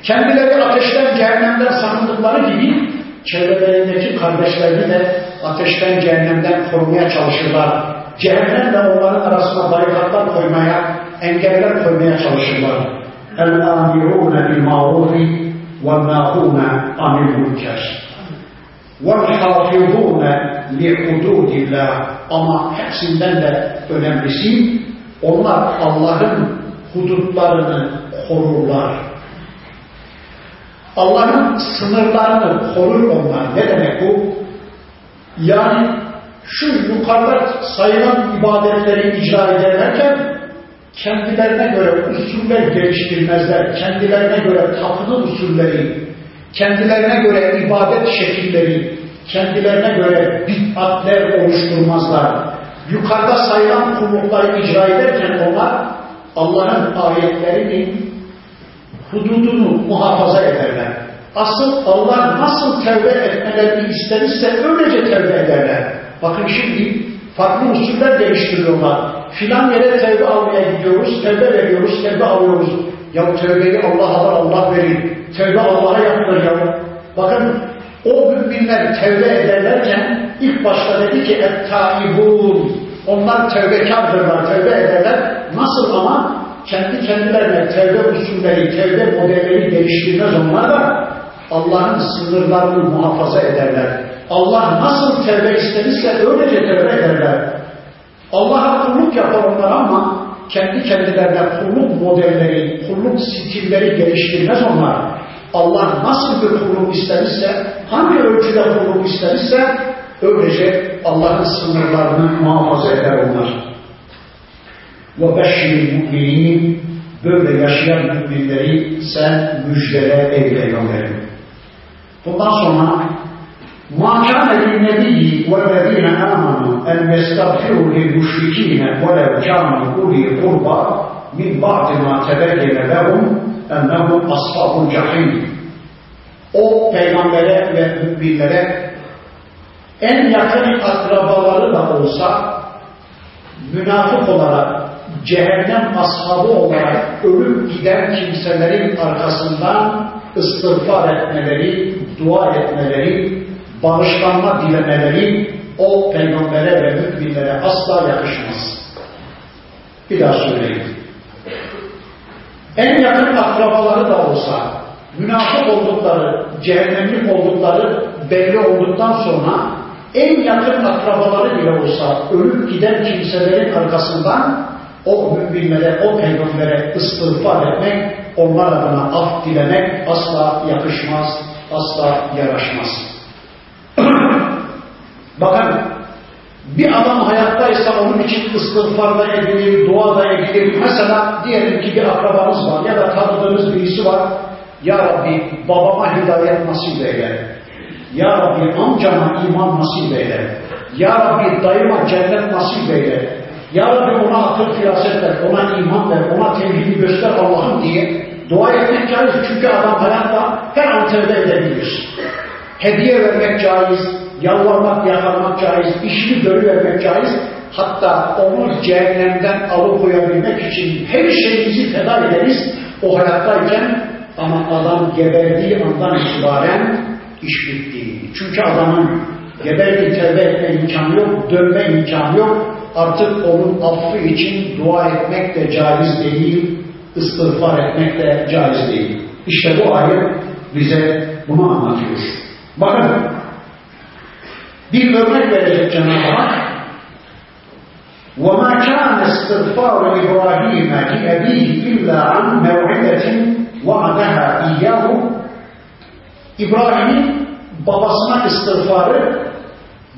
Kendileri ateşten, cehennemden sakındıkları gibi çevrelerindeki kardeşlerini de ateşten, cehennemden korumaya çalışırlar. Cehennemle onların arasına barikatlar koymaya, engeller koymaya çalışırlar. الآمرون بالمعروف والناهون عن المنكر والحافظون لحدود الله ama hepsinden de önemlisi onlar Allah'ın hudutlarını korurlar. Allah'ın sınırlarını korur onlar. Ne demek bu? Yani şu yukarıda sayılan ibadetleri icra ederlerken kendilerine göre usuller geliştirmezler. Kendilerine göre tapılı usulleri, kendilerine göre ibadet şekilleri, kendilerine göre bid'atler oluşturmazlar. Yukarıda sayılan kullukları icra ederken onlar Allah'ın ayetlerinin hududunu muhafaza ederler. Asıl Allah nasıl tevbe etmelerini istemişse öylece tevbe ederler. Bakın şimdi farklı usuller geliştiriyorlar. Filan yere tevbe almaya gidiyoruz, tevbe veriyoruz, tevbe alıyoruz. Ya tevbeyi Allah'a Allah verir. Tevbe Allah'a yapılır ya. Bakın o müminler tevbe ederlerken ilk başta dedi ki et-taibun. Onlar tevbekardırlar, tevbe ederler. Nasıl ama? Kendi kendilerine tevbe usulleri, tevbe modelleri geliştirmez onlar da Allah'ın sınırlarını muhafaza ederler. Allah nasıl tevbe istemişse öylece tevbe ederler. Allah'a kulluk yapar onlar ama kendi kendilerine kulluk modelleri, kulluk stilleri geliştirmez onlar. Allah nasıl bir kulluk istemişse, hangi ölçüde kulluk istemişse öylece Allah'ın sınırlarını muhafaza eder onlar. وَبَشِّرِ الْمُؤْمِنِينَ Böyle yaşayan müminleri sen müjdele ey peygamberim. Bundan sonra مَا كَانَ لِلنَّبِيِّ وَالَّذ۪ينَ آمَنُوا أَنْ يَسْتَغْفِرُوا لِلْمُشْرِك۪ينَ وَلَوْ كَانُوا اُولِي قُرْبَى مِنْ بَعْدِ مَا تَبَيَّنَ لَهُمْ اَنَّهُمْ أَصْحَابُ الْجَحِيمِ O peygambere ve müminlere en yakın akrabaları da olsa münafık olarak cehennem ashabı olarak ölüp giden kimselerin arkasından istiğfar etmeleri, dua etmeleri, bağışlanma dilemeleri o peygambere ve müminlere asla yakışmaz. Bir daha söyleyeyim. En yakın akrabaları da olsa, münafık oldukları, cehennemlik oldukları belli olduktan sonra en yakın akrabaları bile olsa ölüp giden kimselerin arkasından o müminlere, o peygambere istiğfar etmek, onlar adına af dilemek asla yakışmaz, asla yaraşmaz. *clears throat* Bakın, bir adam hayattaysa onun için istiğfar da edilir, dua da edilir. Mesela diyelim ki bir akrabanız var ya da tanıdığınız birisi var. Ya Rabbi babama hidayet nasip eyle. Ya Rabbi amcama iman nasip eyle. Ya Rabbi dayıma cennet nasip eyle. Ya Rabbi ona akıl firaset ver, ona iman ver, ona tevhidi göster Allah'ım diye dua etmek caiz. Çünkü adam hayatta her an tevbe edebilir. Hediye vermek caiz, yalvarmak, yakarmak caiz, işini vermek caiz. Hatta onu cehennemden alıkoyabilmek için her şeyimizi feda ederiz o hayattayken ama adam geberdiği andan itibaren iş bitti. Çünkü adamın geberdiği tevbe etme imkanı yok, dönme imkanı yok Artık onun affı için dua etmek de caiz değil, istiğfar etmek de caiz değil. İşte bu ayet bize bunu anlatıyor. Bakın, bir örnek verecek Cenab-ı Hak. وَمَا كَانَ اسْتِغْفَارُ إِبْرَاهِيمَ لِأَبِيهِ إِلَّا عَنْ مَوْعِدَةٍ وَعَدَهَا إِيَّهُ İbrahim'in babasına istiğfarı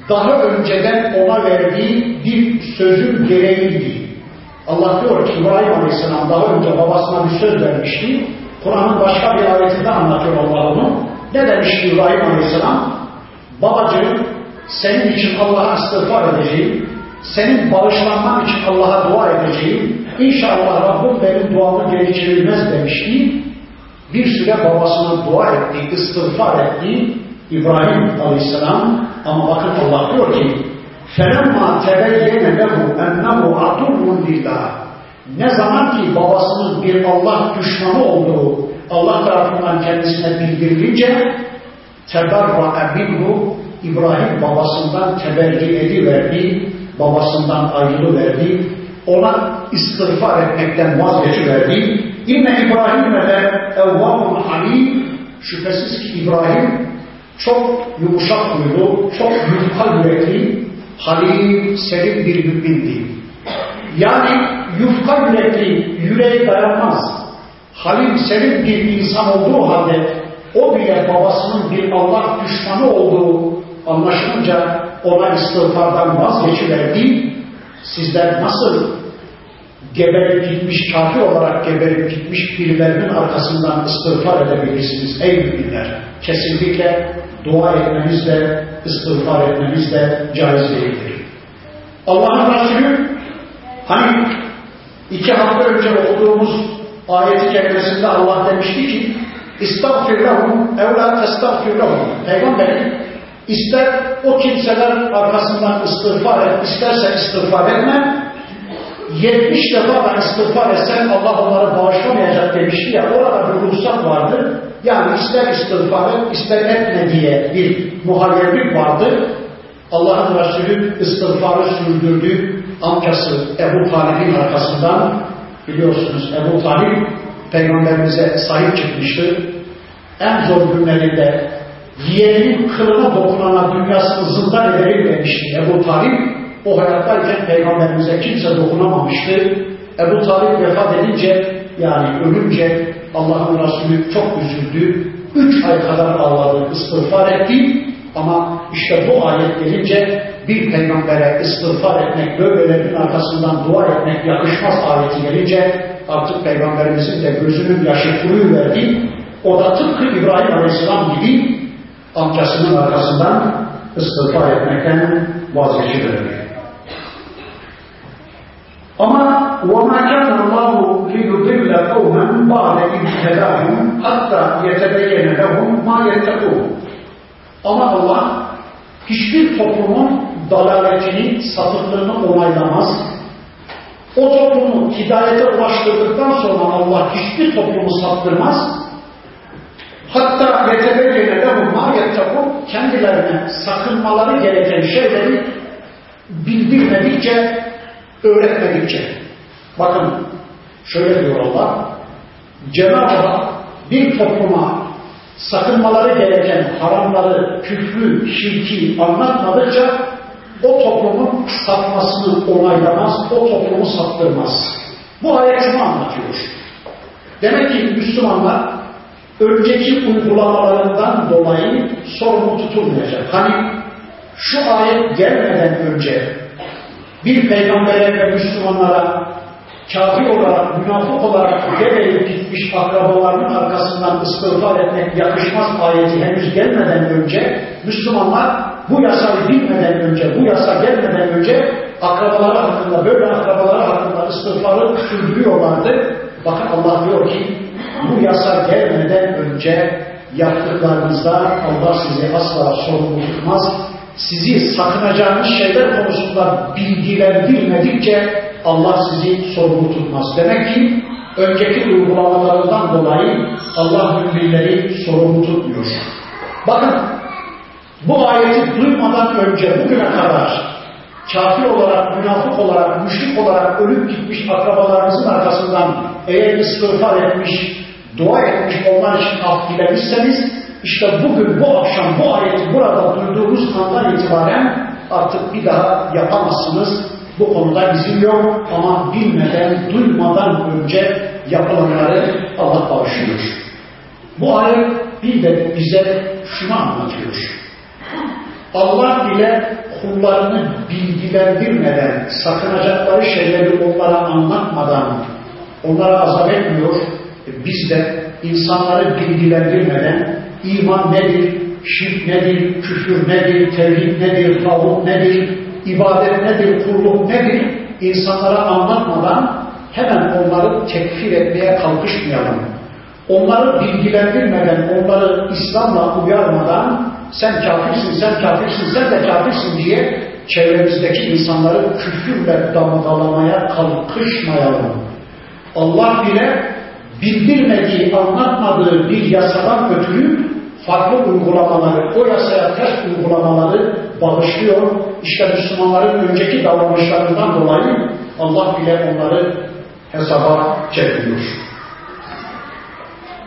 daha önceden ona verdiği bir sözün gereğiydi. Allah diyor ki İbrahim Aleyhisselam daha önce babasına bir söz vermişti. Kur'an'ın başka bir ayetinde anlatıyor Allah onu. Ne demişti İbrahim Aleyhisselam? Babacığım senin için Allah'a istiğfar edeceğim. Senin bağışlanman için Allah'a dua edeceğim. İnşallah Rabbim benim duamı geri çevirmez demişti. Bir süre babasına dua etti, istiğfar etti. İbrahim Aleyhisselam ama bakın Allah diyor ki فَلَمَّا تَبَيَّنَ لَهُ اَنَّهُ عَدُوٌ لِلّٰهِ Ne zaman ki babasının bir Allah düşmanı olduğu Allah tarafından kendisine bildirilince teberra minhu İbrahim babasından teberri ediverdi, babasından ayrılıverdi, ona istiğfar etmekten vazgeçiverdi. İnne İbrahim de evvabun halim şüphesiz ki İbrahim çok yumuşak huylu, çok yufka yürekli, halim, serin bir mümindi. Yani yufka yürekli, yüreği dayanmaz. Halim, serin bir insan olduğu halde o bile babasının bir Allah düşmanı olduğu anlaşılınca ona istiğfardan vazgeçiverdi. Sizler nasıl geberip gitmiş, kafir olarak geberip gitmiş birilerinin arkasından istiğfar edebilirsiniz ey müminler. Kesinlikle dua etmeniz de, istiğfar etmeniz de caiz değildir. Allah'ın Resulü hani iki hafta önce okuduğumuz ayeti kerimesinde Allah demişti ki İstağfir lehum evla testağfir lehum Peygamberim ister o kimseler arkasından istiğfar et, isterse istiğfar etme 70 defa da istiğfar etsen Allah onları bağışlamayacak demişti ya orada bir ruhsat vardı. Yani ister istiğfar et, ister etme diye bir muhayyerlik vardı. Allah'ın Resulü istiğfarı sürdürdü. Amcası Ebu Talib'in arkasından biliyorsunuz Ebu Talib peygamberimize sahip çıkmıştı. En zor günlerinde yeğenin kılına dokunana dünyasını zindan ederim demişti Ebu Talib. O hayattayken peygamberimize kimse dokunamamıştı. Ebu Talib vefat edince yani ölünce Allah'ın Resulü çok üzüldü. Üç ay kadar ağladı, istiğfar etti. Ama işte bu ayet gelince bir peygambere istiğfar etmek, böylelerin arkasından dua etmek yakışmaz ayeti gelince artık peygamberimizin de gözünün yaşı verdi. O da tıpkı İbrahim Aleyhisselam gibi amcasının arkasından istiğfar etmekten vazgeçilir. Ama وَمَا كَانَ اللّٰهُ لِيُضِلَّ قَوْمًا بَعْدَ اِذْ هَدَاهُمْ حَتَّى يَتَبَيَّنَ لَهُمْ مَا يَتَّقُونَ Ama Allah hiçbir toplumun dalaletini, sapıklığını onaylamaz. O toplumu hidayete ulaştırdıktan sonra Allah hiçbir toplumu saptırmaz. Hatta yetebeyyene lehum ma yettekun kendilerine sakınmaları gereken şeyleri bildirmedikçe, öğretmedikçe. Bakın şöyle diyor Allah. Cenab-ı Hak bir topluma sakınmaları gereken haramları, küfrü, şirki anlatmadıkça o toplumun sapmasını onaylamaz, o toplumu saptırmaz. Bu ayet şunu anlatıyor. Demek ki Müslümanlar önceki uygulamalarından dolayı sorumlu tutulmayacak. Hani şu ayet gelmeden önce bir peygambere ve Müslümanlara kafir olarak, münafık olarak geleyip gitmiş akrabalarının arkasından istiğfar etmek yakışmaz ayeti henüz gelmeden önce Müslümanlar bu yasayı bilmeden önce, bu yasa gelmeden önce akrabaları hakkında, böyle akrabaları hakkında istiğfarı sürdürüyorlardı. Bakın Allah diyor ki bu yasa gelmeden önce yaptıklarınızda Allah sizi asla sorumlu tutmaz. Sizi sakınacağınız şeyler konusunda bilgilendirmedikçe Allah sizi sorumlu tutmaz. Demek ki önceki uygulamalarından dolayı Allah müminleri sorumlu tutmuyor. Bakın bu ayeti duymadan önce bugüne kadar kafir olarak, münafık olarak, müşrik olarak ölüp gitmiş akrabalarınızın arkasından eğer istiğfar etmiş, dua etmiş, onlar için af dilemişseniz işte bugün, bu akşam bu ayeti burada duyduğunuz andan itibaren artık bir daha yapamazsınız. Bu konuda izin yok ama bilmeden, duymadan önce yapılanları Allah bağışlıyor. Bu ayet bir de bize şunu anlatıyor. Allah bile kullarını bilgilendirmeden, sakınacakları şeyleri onlara anlatmadan onlara azap etmiyor. Biz de insanları bilgilendirmeden iman nedir, şirk nedir, küfür nedir, tevhid nedir, tavuk nedir, ibadet nedir, kulluk nedir insanlara anlatmadan hemen onları tekfir etmeye kalkışmayalım. Onları bilgilendirmeden, onları İslam'la uyarmadan sen kafirsin, sen kafirsin, sen de kafirsin diye çevremizdeki insanları küfürle damgalamaya kalkışmayalım. Allah bile bildirmediği, anlatmadığı bir yasadan ötürü farklı uygulamaları, o yasaya ters uygulamaları bağışlıyor. İşte Müslümanların önceki davranışlarından dolayı Allah bile onları hesaba çekiyor.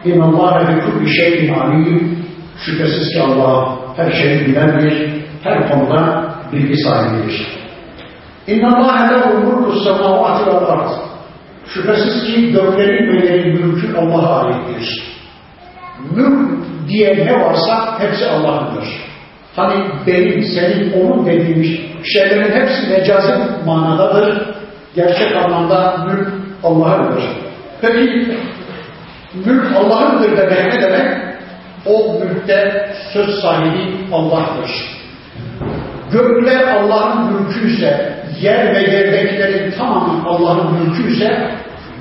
İnna Allah bi kulli şeyin alim. Şüphesiz ki Allah her şeyi bilendir, her konuda bilgi sahibidir. İnna Allah lehu mulku semavati vel ard. Şüphesiz ki göklerin ve yerin mülkü Allah'a aittir. Mülk diye ne varsa hepsi Allah'ındır. Hani benim, senin, onun dediğimiz şeylerin hepsi mecazi manadadır. Gerçek anlamda mülk Allah'ındır. Peki mülk Allah'ındır demek ne demek? O mülkte söz sahibi Allah'tır. Gökler Allah'ın mülküyse, yer ve yerdekilerin tamamı Allah'ın mülküyse,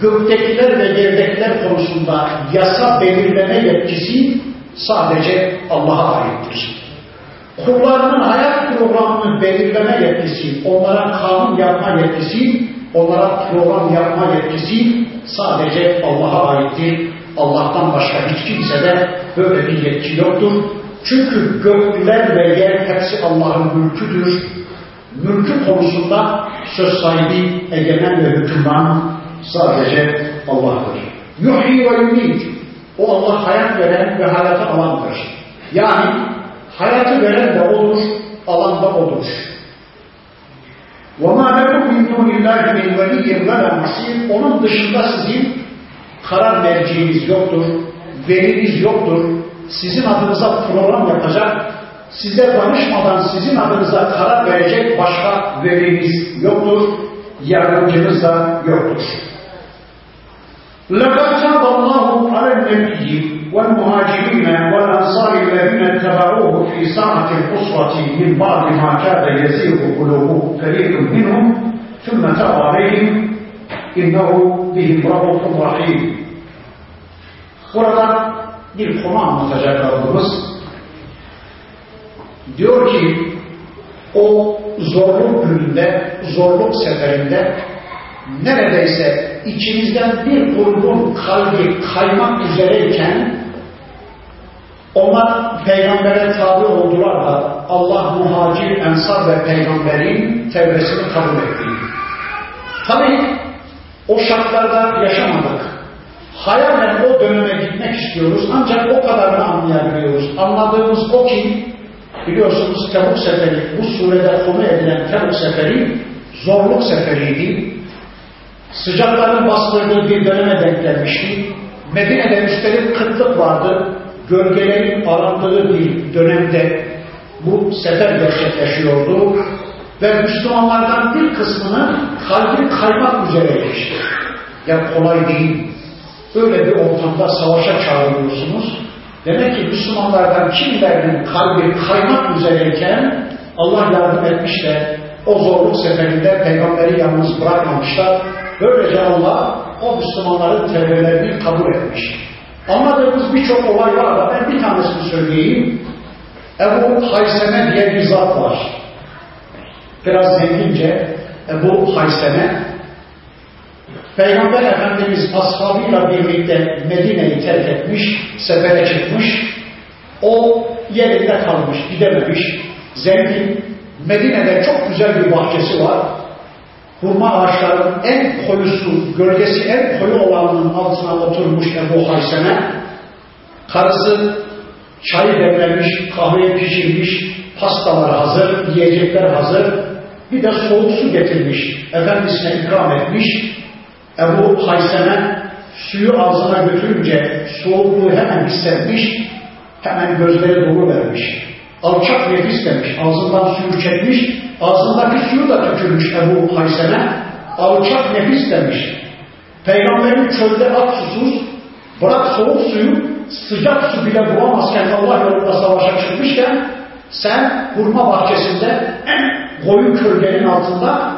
göktekiler ve yerdekiler konusunda yasa belirleme yetkisi sadece Allah'a aittir. Kullarının hayat programını belirleme yetkisi, onlara kanun yapma yetkisi, onlara program yapma yetkisi sadece Allah'a aittir. Allah'tan başka hiç kimse de böyle bir yetki yoktur. Çünkü gökler ve yer hepsi Allah'ın mülküdür. Mülkü konusunda söz sahibi, egemen ve hükümran sadece Allah'tır. Yuhyi ve yumit. O Allah hayat veren ve hayatı alandır. Yani hayatı veren de odur, alan da odur. وَمَا لَكُمْ مِنْ دُونِ اللّٰهِ مِنْ وَلِيٍّ وَلَا نَصِيرٍ Onun dışında sizin karar merciğiniz yoktur, veriniz yoktur, sizin adınıza program yapacak, size danışmadan sizin adınıza karar verecek başka veriniz yoktur, yardımcınız da yoktur. لَقَدْ تَابَ اللّٰهُ عَلَى النَّبِيِّ وَالْمُهَاجِرِينَ وَالْأَنصَارِ الَّذِينَ اتَّبَعُوهُ فِي سَاعَةِ الْأُسْرَةِ مِنْ بَعْدِ مَا كَادَ يَزِيغُ قُلُوبُ فَرِيقٌ مِّنْهُمْ ثُمَّ تَابَ عَلَيْهِمْ اِنَّهُ بِهِمْ رَءُوفٌ رَحِيمٌ Burada bir konu anlatacak Rabbimiz. Diyor ki o zorluk gününde, zorluk seferinde neredeyse içinizden bir grubun kalbi kaymak üzereyken onlar peygambere tabi oldular da Allah muhacir, ensar ve peygamberin tevbesini kabul etti. Tabi o şartlarda yaşamadık. Hayalen o döneme gitmek istiyoruz ancak o kadarını anlayabiliyoruz. Anladığımız o ki biliyorsunuz Tebuk Seferi, bu surede konu edilen Tebuk Seferi zorluk seferiydi. Sıcakların bastırdığı bir döneme denk gelmişti. Medine'de üstelik kıtlık vardı. Gölgelerin arandığı bir dönemde bu sefer gerçekleşiyordu. Ve Müslümanlardan bir kısmını kalbi kaymak üzere geçti. Ya kolay değil. Öyle bir ortamda savaşa çağırıyorsunuz. Demek ki Müslümanlardan kimilerinin kalbi kaymak üzereyken Allah yardım etmiş de o zorluk seferinde peygamberi yalnız bırakmamışlar. Böylece Allah o Müslümanların tevbelerini kabul etmiş. Anladığımız birçok olay var da ben bir tanesini söyleyeyim. Ebu Hayseme diye bir zat var. Biraz zengince Ebu Hayseme Peygamber Efendimiz ashabıyla birlikte Medine'yi terk etmiş, sefere çıkmış. O yerinde kalmış, gidememiş. Zengin, Medine'de çok güzel bir bahçesi var. Hurma ağaçlarının en koyusu, gölgesi en koyu olanının altına oturmuş Ebu Haysene. Karısı çayı demlemiş, kahveyi pişirmiş, pastalar hazır, yiyecekler hazır. Bir de soğuk su getirmiş, efendisine ikram etmiş. Ebu Haysene suyu ağzına götürünce soğukluğu hemen hissetmiş, hemen gözleri dolu vermiş. Alçak nefis demiş, ağzından suyu çekmiş, ağzındaki suyu da tükürmüş Ebu Haysene, alçak nefis demiş. Peygamberin çölde ak susuz, bırak soğuk suyu, sıcak su bile bulamazken Allah yolunda savaşa çıkmışken, sen hurma bahçesinde en koyu kölgenin altında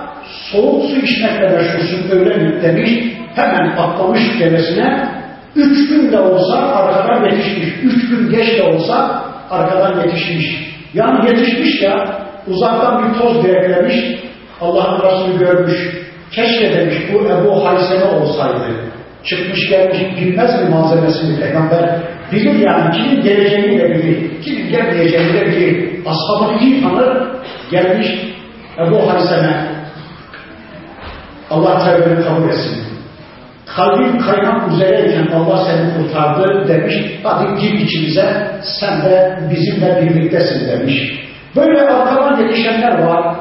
soğuk su içmekle meşgulsün öyle mi demiş, hemen atlamış devesine, üç gün de olsa arkadan yetişmiş, üç gün geç de olsa arkadan yetişmiş. Yani yetişmiş ya, uzaktan bir toz direklemiş, Allah'ın Resulü görmüş, keşke demiş bu Ebu Haysene olsaydı, çıkmış gelmiş bilmez mi malzemesini peygamber, bilir yani kimin geleceğini de bilir, kimin gelmeyeceğini de bilir, ashabını iyi tanır, gelmiş Ebu Haysene, Allah tevbeni kabul etsin Kalbin kaynak üzereyken Allah seni kurtardı demiş. Hadi gir içimize sen de bizimle birliktesin demiş. Böyle arkadan yetişenler var.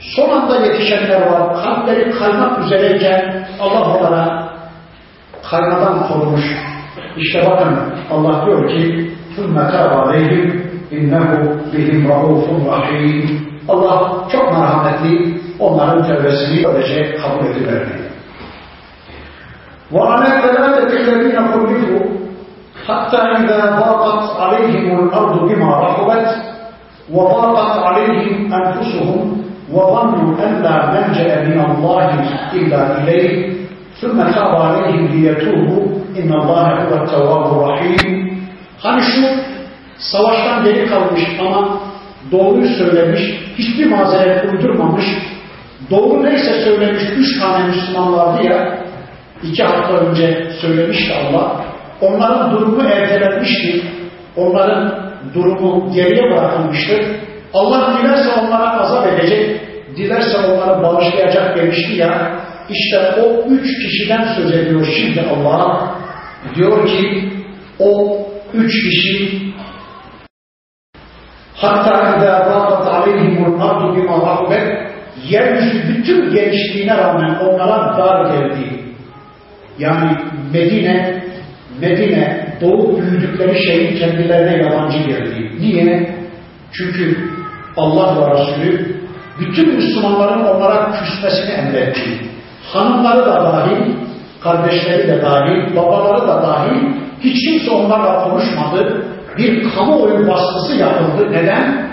Son anda yetişenler var. Kalpleri kaynak üzereyken Allah onlara kaynadan korumuş. İşte bakın Allah diyor ki ثُمَّ تَابَ عَلَيْهِمْ اِنَّهُ بِهِمْ رَعُوفٌ رَحِيمٌ Allah çok merhametli, onların tövbesini böylece kabul ediverdi. وعلى ثلاثة الذين خلفوا حتى إذا ضاقت عليهم الأرض بما رحبت وضاقت عليهم أنفسهم وظنوا أن لا ملجأ من الله إلا إليه ثم تاب عليهم ليتوبوا إن الله هو التواب الرحيم Hani şu savaştan geri kalmış ama doğruyu söylemiş, hiçbir mazeret uydurmamış, doğru neyse söylemiş üç tane Müslüman vardı ya, iki hafta önce söylemişti Allah, onların durumu ertelenmişti, onların durumu geriye bırakılmıştır. Allah dilerse onlara azap edecek, dilerse onları bağışlayacak demişti ya, işte o üç kişiden söz ediyor şimdi Allah. Diyor ki o üç kişi hatta idâ bâkat aleyhimul ardu bima rahbet yeryüzü bütün genişliğine rağmen onlara dar geldi. Yani Medine Medine doğup büyüdükleri şeyin kendilerine yabancı geldi. Niye? Çünkü Allah ve Resulü bütün Müslümanların onlara küsmesini emretti. Hanımları da dahil, kardeşleri de dahil, babaları da dahil hiç kimse onlarla konuşmadı. Bir kamuoyu baskısı yapıldı. Neden?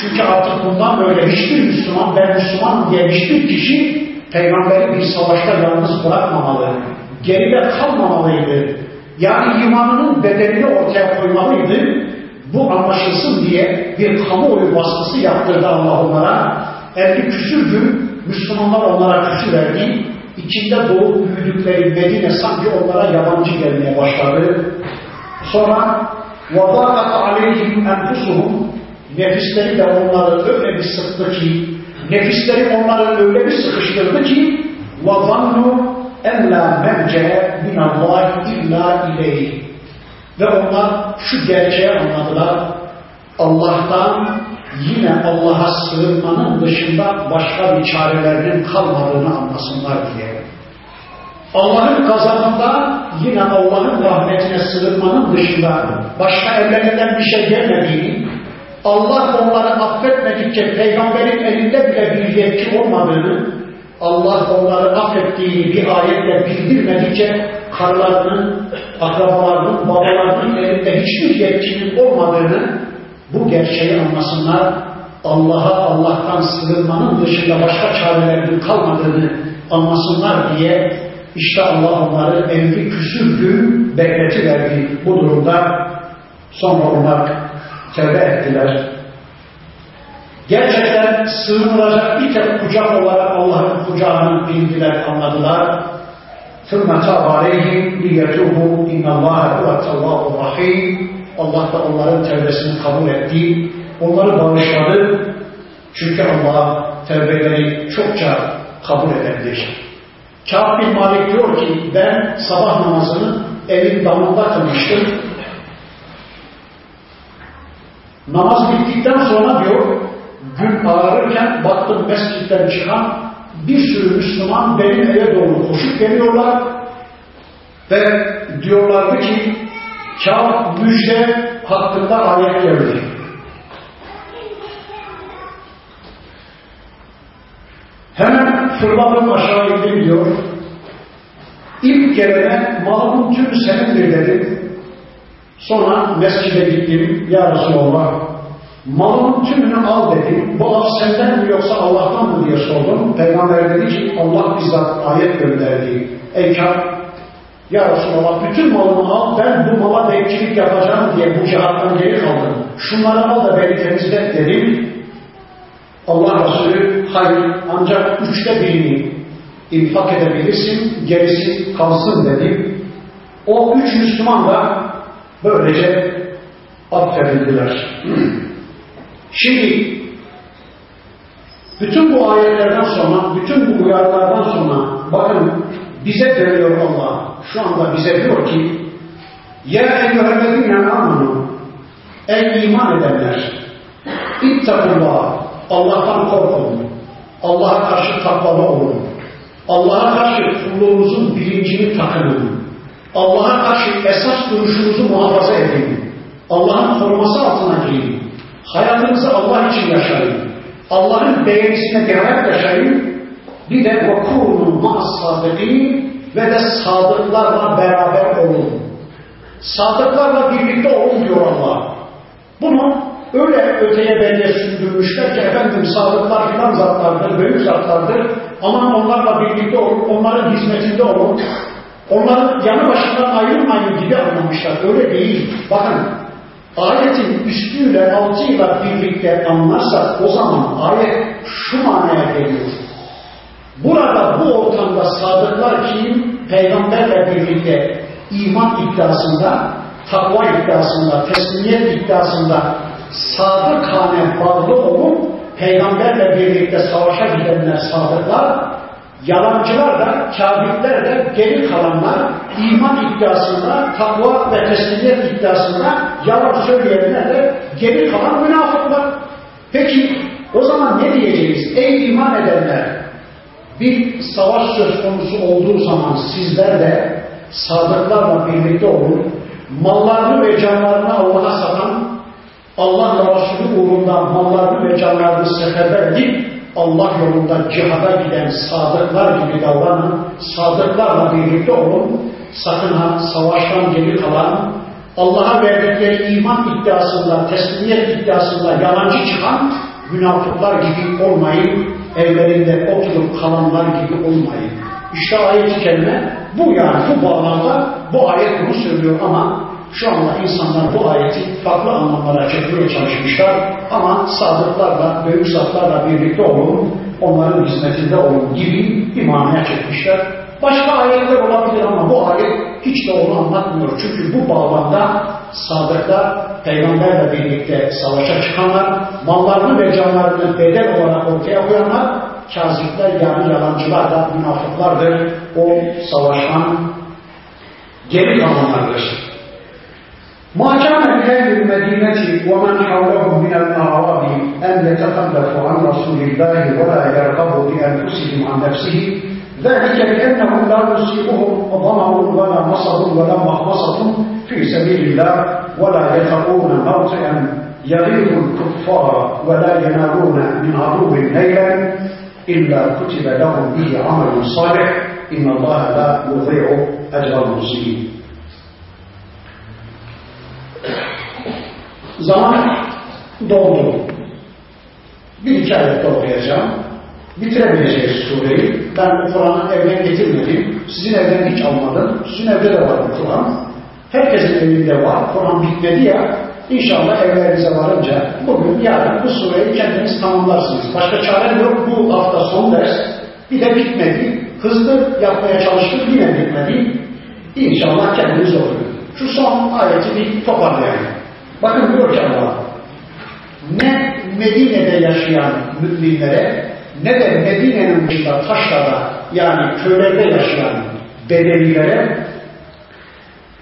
Çünkü artık bundan böyle hiçbir Müslüman, ben Müslüman diye hiçbir kişi peygamberi bir savaşta yalnız bırakmamalı Geride kalmamalıydı. Yani imanının bedelini ortaya koymalıydı. Bu anlaşılsın diye bir kamuoyu baskısı yaptırdı Allah onlara. 50 küsür gün Müslümanlar onlara küsür verdi. İçinde doğup büyüdükleri Medine sanki onlara yabancı gelmeye başladı. Sonra وَضَاقَتْ عَلَيْهِمْ اَنْفُسُهُمْ Nefisleri de onları öyle bir sıktı ki, nefisleri onları öyle bir sıkıştırdı ki وَظَنُّوا en la merce minallah illa ileyh. Ve onlar şu gerçeği anladılar. Allah'tan yine Allah'a sığınmanın dışında başka bir çarelerinin kalmadığını anlasınlar diye. Allah'ın kazanında yine Allah'ın rahmetine sığınmanın dışında başka evlerinden bir şey gelmediğini, Allah onları affetmedikçe peygamberin elinde bile bir yetki olmadığını, Allah onları affettiğini bir ayetle bildirmedikçe karılarının, akrabalarının, babalarının elinde hiçbir yetkinin olmadığını bu gerçeği anlasınlar. Allah'a Allah'tan sığınmanın dışında başka çarelerinin kalmadığını anlasınlar diye işte Allah onları elli küsür gün bekletiverdi bu durumda. Sonra onlar tevbe ettiler. Gerçekten sığınılacak bir tek kucak olarak Allah'ın kucağını bildiler, anladılar. ثُمَّ تَابَ عَلَيْهِمْ لِيَتُوبُوا اِنَّ اللّٰهَ هُوَ التَّوَّابُ الرَّحِيمُ Allah da onların tevbesini kabul etti. Onları bağışladı. Çünkü Allah tevbeleri çokça kabul edendir. Kâb bin Malik diyor ki ben sabah namazını evin damında kılmıştım. Namaz bittikten sonra diyor gün ağarırken baktım mescitten çıkan bir sürü Müslüman benim eve doğru koşup geliyorlar ve diyorlardı ki Kâb müjde hakkında ayet geldi. Hemen fırladım aşağı indim diyor. İlk gelene malımın tümü senindir dedim. Sonra mescide gittim. Ya Resulallah malımın tümünü al dedim. Bu af senden mi yoksa Allah'tan mı diye sordum. Peygamber dedi ki Allah bizzat ayet gönderdi. Ey Kâb ya Resulallah bütün malımı al ben bu mala bekçilik yapacağım diye bu cihattan geri kaldım. Şunları al da beni temizlet dedim. Allah Resulü hayır ancak üçte birini infak edebilirsin gerisi kalsın dedi. O üç Müslüman da böylece affedildiler. *clears throat* Şimdi bütün bu ayetlerden sonra, bütün bu uyarılardan sonra bakın bize dönüyor Allah. Şu anda bize diyor ki Ya eyyühellezine amanu Ey iman edenler İttakullah Allah'tan korkun. Allah'a karşı takvalı olun. Allah'a karşı kulluğunuzun bilincini takının. Allah'a karşı esas duruşunuzu muhafaza edin. Allah'ın koruması altına girin. Hayatınızı Allah için yaşayın. Allah'ın beğenisine gelen yaşayın. Bir de وَكُونُ مَا الصَّادِقِينَ ve de sadıklarla beraber olun. Sadıklarla birlikte olun diyor Allah. Bunu öyle öteye bence sürdürmüşler ki efendim sadıklar filan zatlardır, büyük zatlardır. Aman onlarla birlikte olun, onların hizmetinde olun. Onların yanı başından ayrılmayın gibi anlamışlar. Öyle değil. Bakın ayetin üstüyle altıyla birlikte anlarsak o zaman ayet şu manaya geliyor. Burada bu ortamda sadıklar kim? Peygamberle birlikte iman iddiasında, takva iddiasında, teslimiyet iddiasında sadıkane bağlı olup peygamberle birlikte savaşa gidenler sadıklar Yalancılar da, kafirler de, geri kalanlar iman iddiasında, takva ve teslimiyet iddiasında yalan söyleyenler de geri kalan münafıklar. Peki o zaman ne diyeceğiz? Ey iman edenler! Bir savaş söz konusu olduğu zaman sizler de sadıklarla birlikte olun, mallarını ve canlarını Allah'a satan, Allah ve Resulü uğrunda mallarını ve canlarını seferber edip Allah yolunda cihada giden sadıklar gibi davranın, sadıklarla birlikte olun, sakın ha savaştan geri kalan, Allah'a verdikleri iman iddiasında, teslimiyet iddiasında yalancı çıkan münafıklar gibi olmayın, evlerinde oturup kalanlar gibi olmayın. İşte ayet-i kerime bu yani bu bağlamda bu ayet bunu söylüyor ama şu anda insanlar bu ayeti farklı anlamlara çekmeye çalışmışlar ama sadıklarla, büyük zatlarla birlikte olun, onların hizmetinde olun gibi bir manaya çekmişler. Başka ayetler olabilir ama bu ayet hiç de onu anlatmıyor. Çünkü bu bağlamda sadıklar, peygamberle birlikte savaşa çıkanlar, mallarını ve canlarını bedel olarak ortaya koyanlar, kazipler yani yalancılar da münafıklardır. O savaştan geri kalanlardır. ما كان لأهل المدينة ومن حولهم من الأعراب أن يتخلفوا عن رسول الله ولا يرغبوا بأنفسهم عن نفسه ذلك بأنهم لا يصيبهم ظمأ ولا نصب ولا مخمصة في سبيل الله ولا يخافون موطئا. يغيظ الكفار ولا ينالون من عدو ليلا إلا كتب لهم به عمل صالح. إن الله لا يضيع أجر المسلمين Zaman doldu. Bir iki ayette okuyacağım. Bitiremeyeceğiz sureyi. Ben bu Kur'an'ı evden getirmedim. Sizin evden hiç almadım. Sizin evde de var bu Kur'an. Herkesin evinde var. Kur'an bitmedi ya. İnşallah evlerinize varınca bugün, yarın bu sureyi kendiniz tamamlarsınız. Başka çare yok. Bu hafta son ders. Bir de bitmedi. Hızlı yapmaya çalıştık. Yine bitmedi. İnşallah kendiniz okuyun. Şu son ayeti bir toparlayalım. Bakın diyor ki Allah, ne Medine'de yaşayan müminlere ne de Medine'nin dışında taşlarda yani köylerde yaşayan bedelilere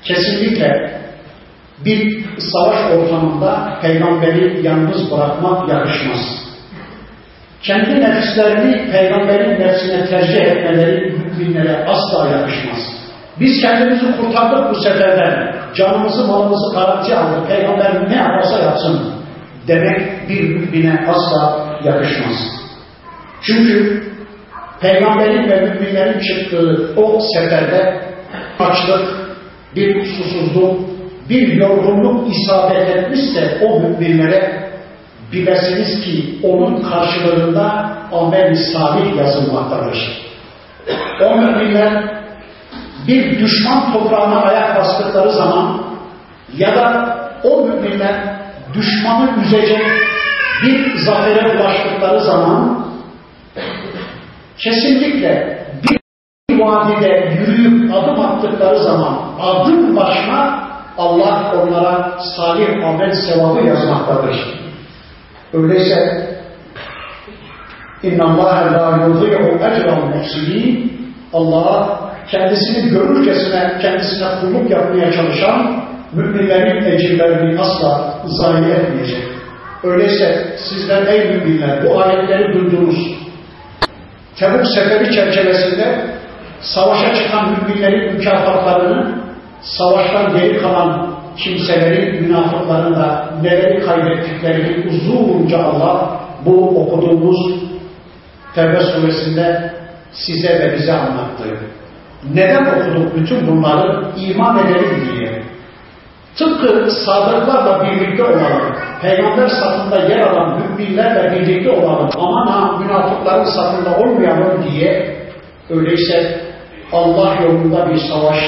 kesinlikle bir savaş ortamında peygamberi yalnız bırakmak yakışmaz. Kendi nefislerini peygamberin nefsine tercih etmeleri müminlere asla yakışmaz. Biz kendimizi kurtardık bu seferden canımızı malımızı garanti alır, peygamber ne yaparsa yapsın demek bir mümine asla yakışmaz. Çünkü peygamberin ve müminlerin çıktığı o seferde açlık, bir susuzluk, bir yorgunluk isabet etmişse o müminlere bilesiniz ki onun karşılığında amel-i salih yazılmaktadır. O müminler bir düşman toprağına ayak bastıkları zaman ya da o müminler düşmanı üzecek bir zafere ulaştıkları zaman kesinlikle bir vadide yürüyüp adım attıkları zaman adım başına Allah onlara salih amel sevabı yazmaktadır. Öyleyse اِنَّ اللّٰهَ لَا يُضِيعُ اَجْرَ الْمُحْسِنِينَ Allah kendisini görürcesine kendisine kulluk yapmaya çalışan müminlerin ecirlerini asla zayi etmeyecek. Öyleyse sizler ey müminler bu ayetleri duydunuz. Tebuk seferi çerçevesinde savaşa çıkan müminlerin mükafatlarını savaştan geri kalan kimselerin, münafıkların da neleri kaybettiklerini uzunca Allah bu okuduğumuz Tevbe suresinde size ve bize anlattı. Neden okuduk bütün bunları? iman edelim diye. Tıpkı sadıklarla birlikte olalım. Peygamber safında yer alan müminlerle birlikte olalım. Aman ha münafıkların safında olmayalım diye öyleyse Allah yolunda bir savaş,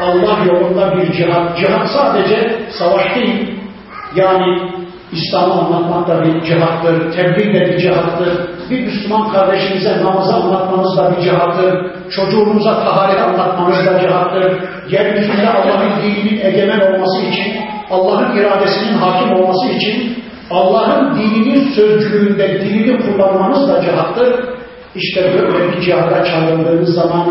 Allah yolunda bir cihat. Cihat sadece savaş değil. Yani İslam'ı anlatmak da bir cihattır, tebliğ de bir cihattır. Bir Müslüman kardeşinize namazı anlatmanız da bir cihattır. Çocuğunuza taharet anlatmanız da cihattır. Yeryüzünde Allah'ın dininin egemen olması için, Allah'ın iradesinin hakim olması için, Allah'ın dininin sözcülüğünde dilini kullanmanız da cihattır. işte böyle bir cihada çağrıldığınız zaman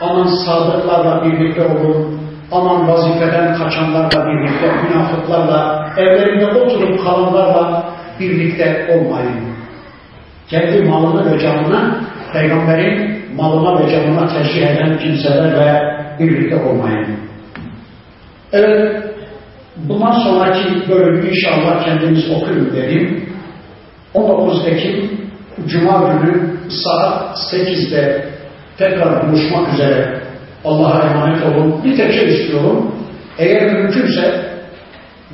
aman sadıklarla birlikte olun, aman vazifeden kaçanlarla birlikte, münafıklarla, evlerinde oturup kalanlarla birlikte olmayın. Kendi malını ve canını peygamberin malına ve canına tercih eden kimselerle birlikte olmayın. Evet, bundan sonraki bölümü inşallah kendiniz okuyun dedim. 19 Ekim Cuma günü saat 8'de tekrar buluşmak üzere Allah'a emanet olun. Bir tek şey istiyorum. Eğer mümkünse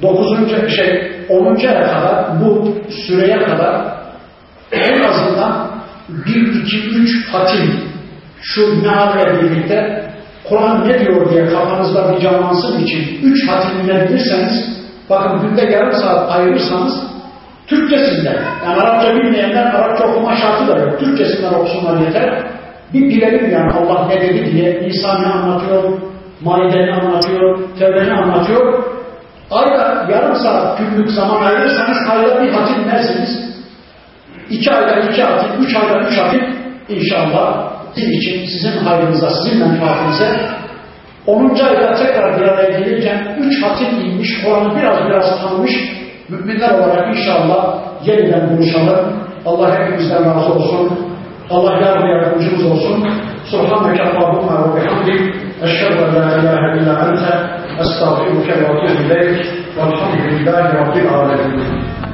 9. şey 10. aya kadar bu süreye kadar en azından 1, 2, 3 hatim şu mealle birlikte Kur'an ne diyor diye kafanızda bir canlansın için 3 hatim dinlebilirseniz bakın günde yarım saat ayırırsanız Türkçesinden, yani Arapça bilmeyenler Arapça okuma şartı da yok. Türkçesinden okusunlar yeter. Bir bilelim yani Allah ne dedi diye, İsa ne anlatıyor, Maide ne anlatıyor, Tevbe ne anlatıyor. Ayda yarım saat günlük zaman ayırırsanız ayda bir hatim dersiniz. İki ayda iki hatim, üç ayda üç hatim inşallah sizin için, sizin hayrınıza, sizin menfaatinize 10. ayda tekrar bir araya gelirken üç hatim inmiş, Kur'an'ı biraz biraz tanımış müminler olarak inşallah yeniden buluşalım. Allah hepimizden razı olsun. Allah yardım yardımcımız olsun. Subhaneke Allahumma ve bihamdik. Eşhedü en la ilahe illa ente. Estağfiruke ve etûbü ileyk. Velhamdülillahi Rabbil alemin.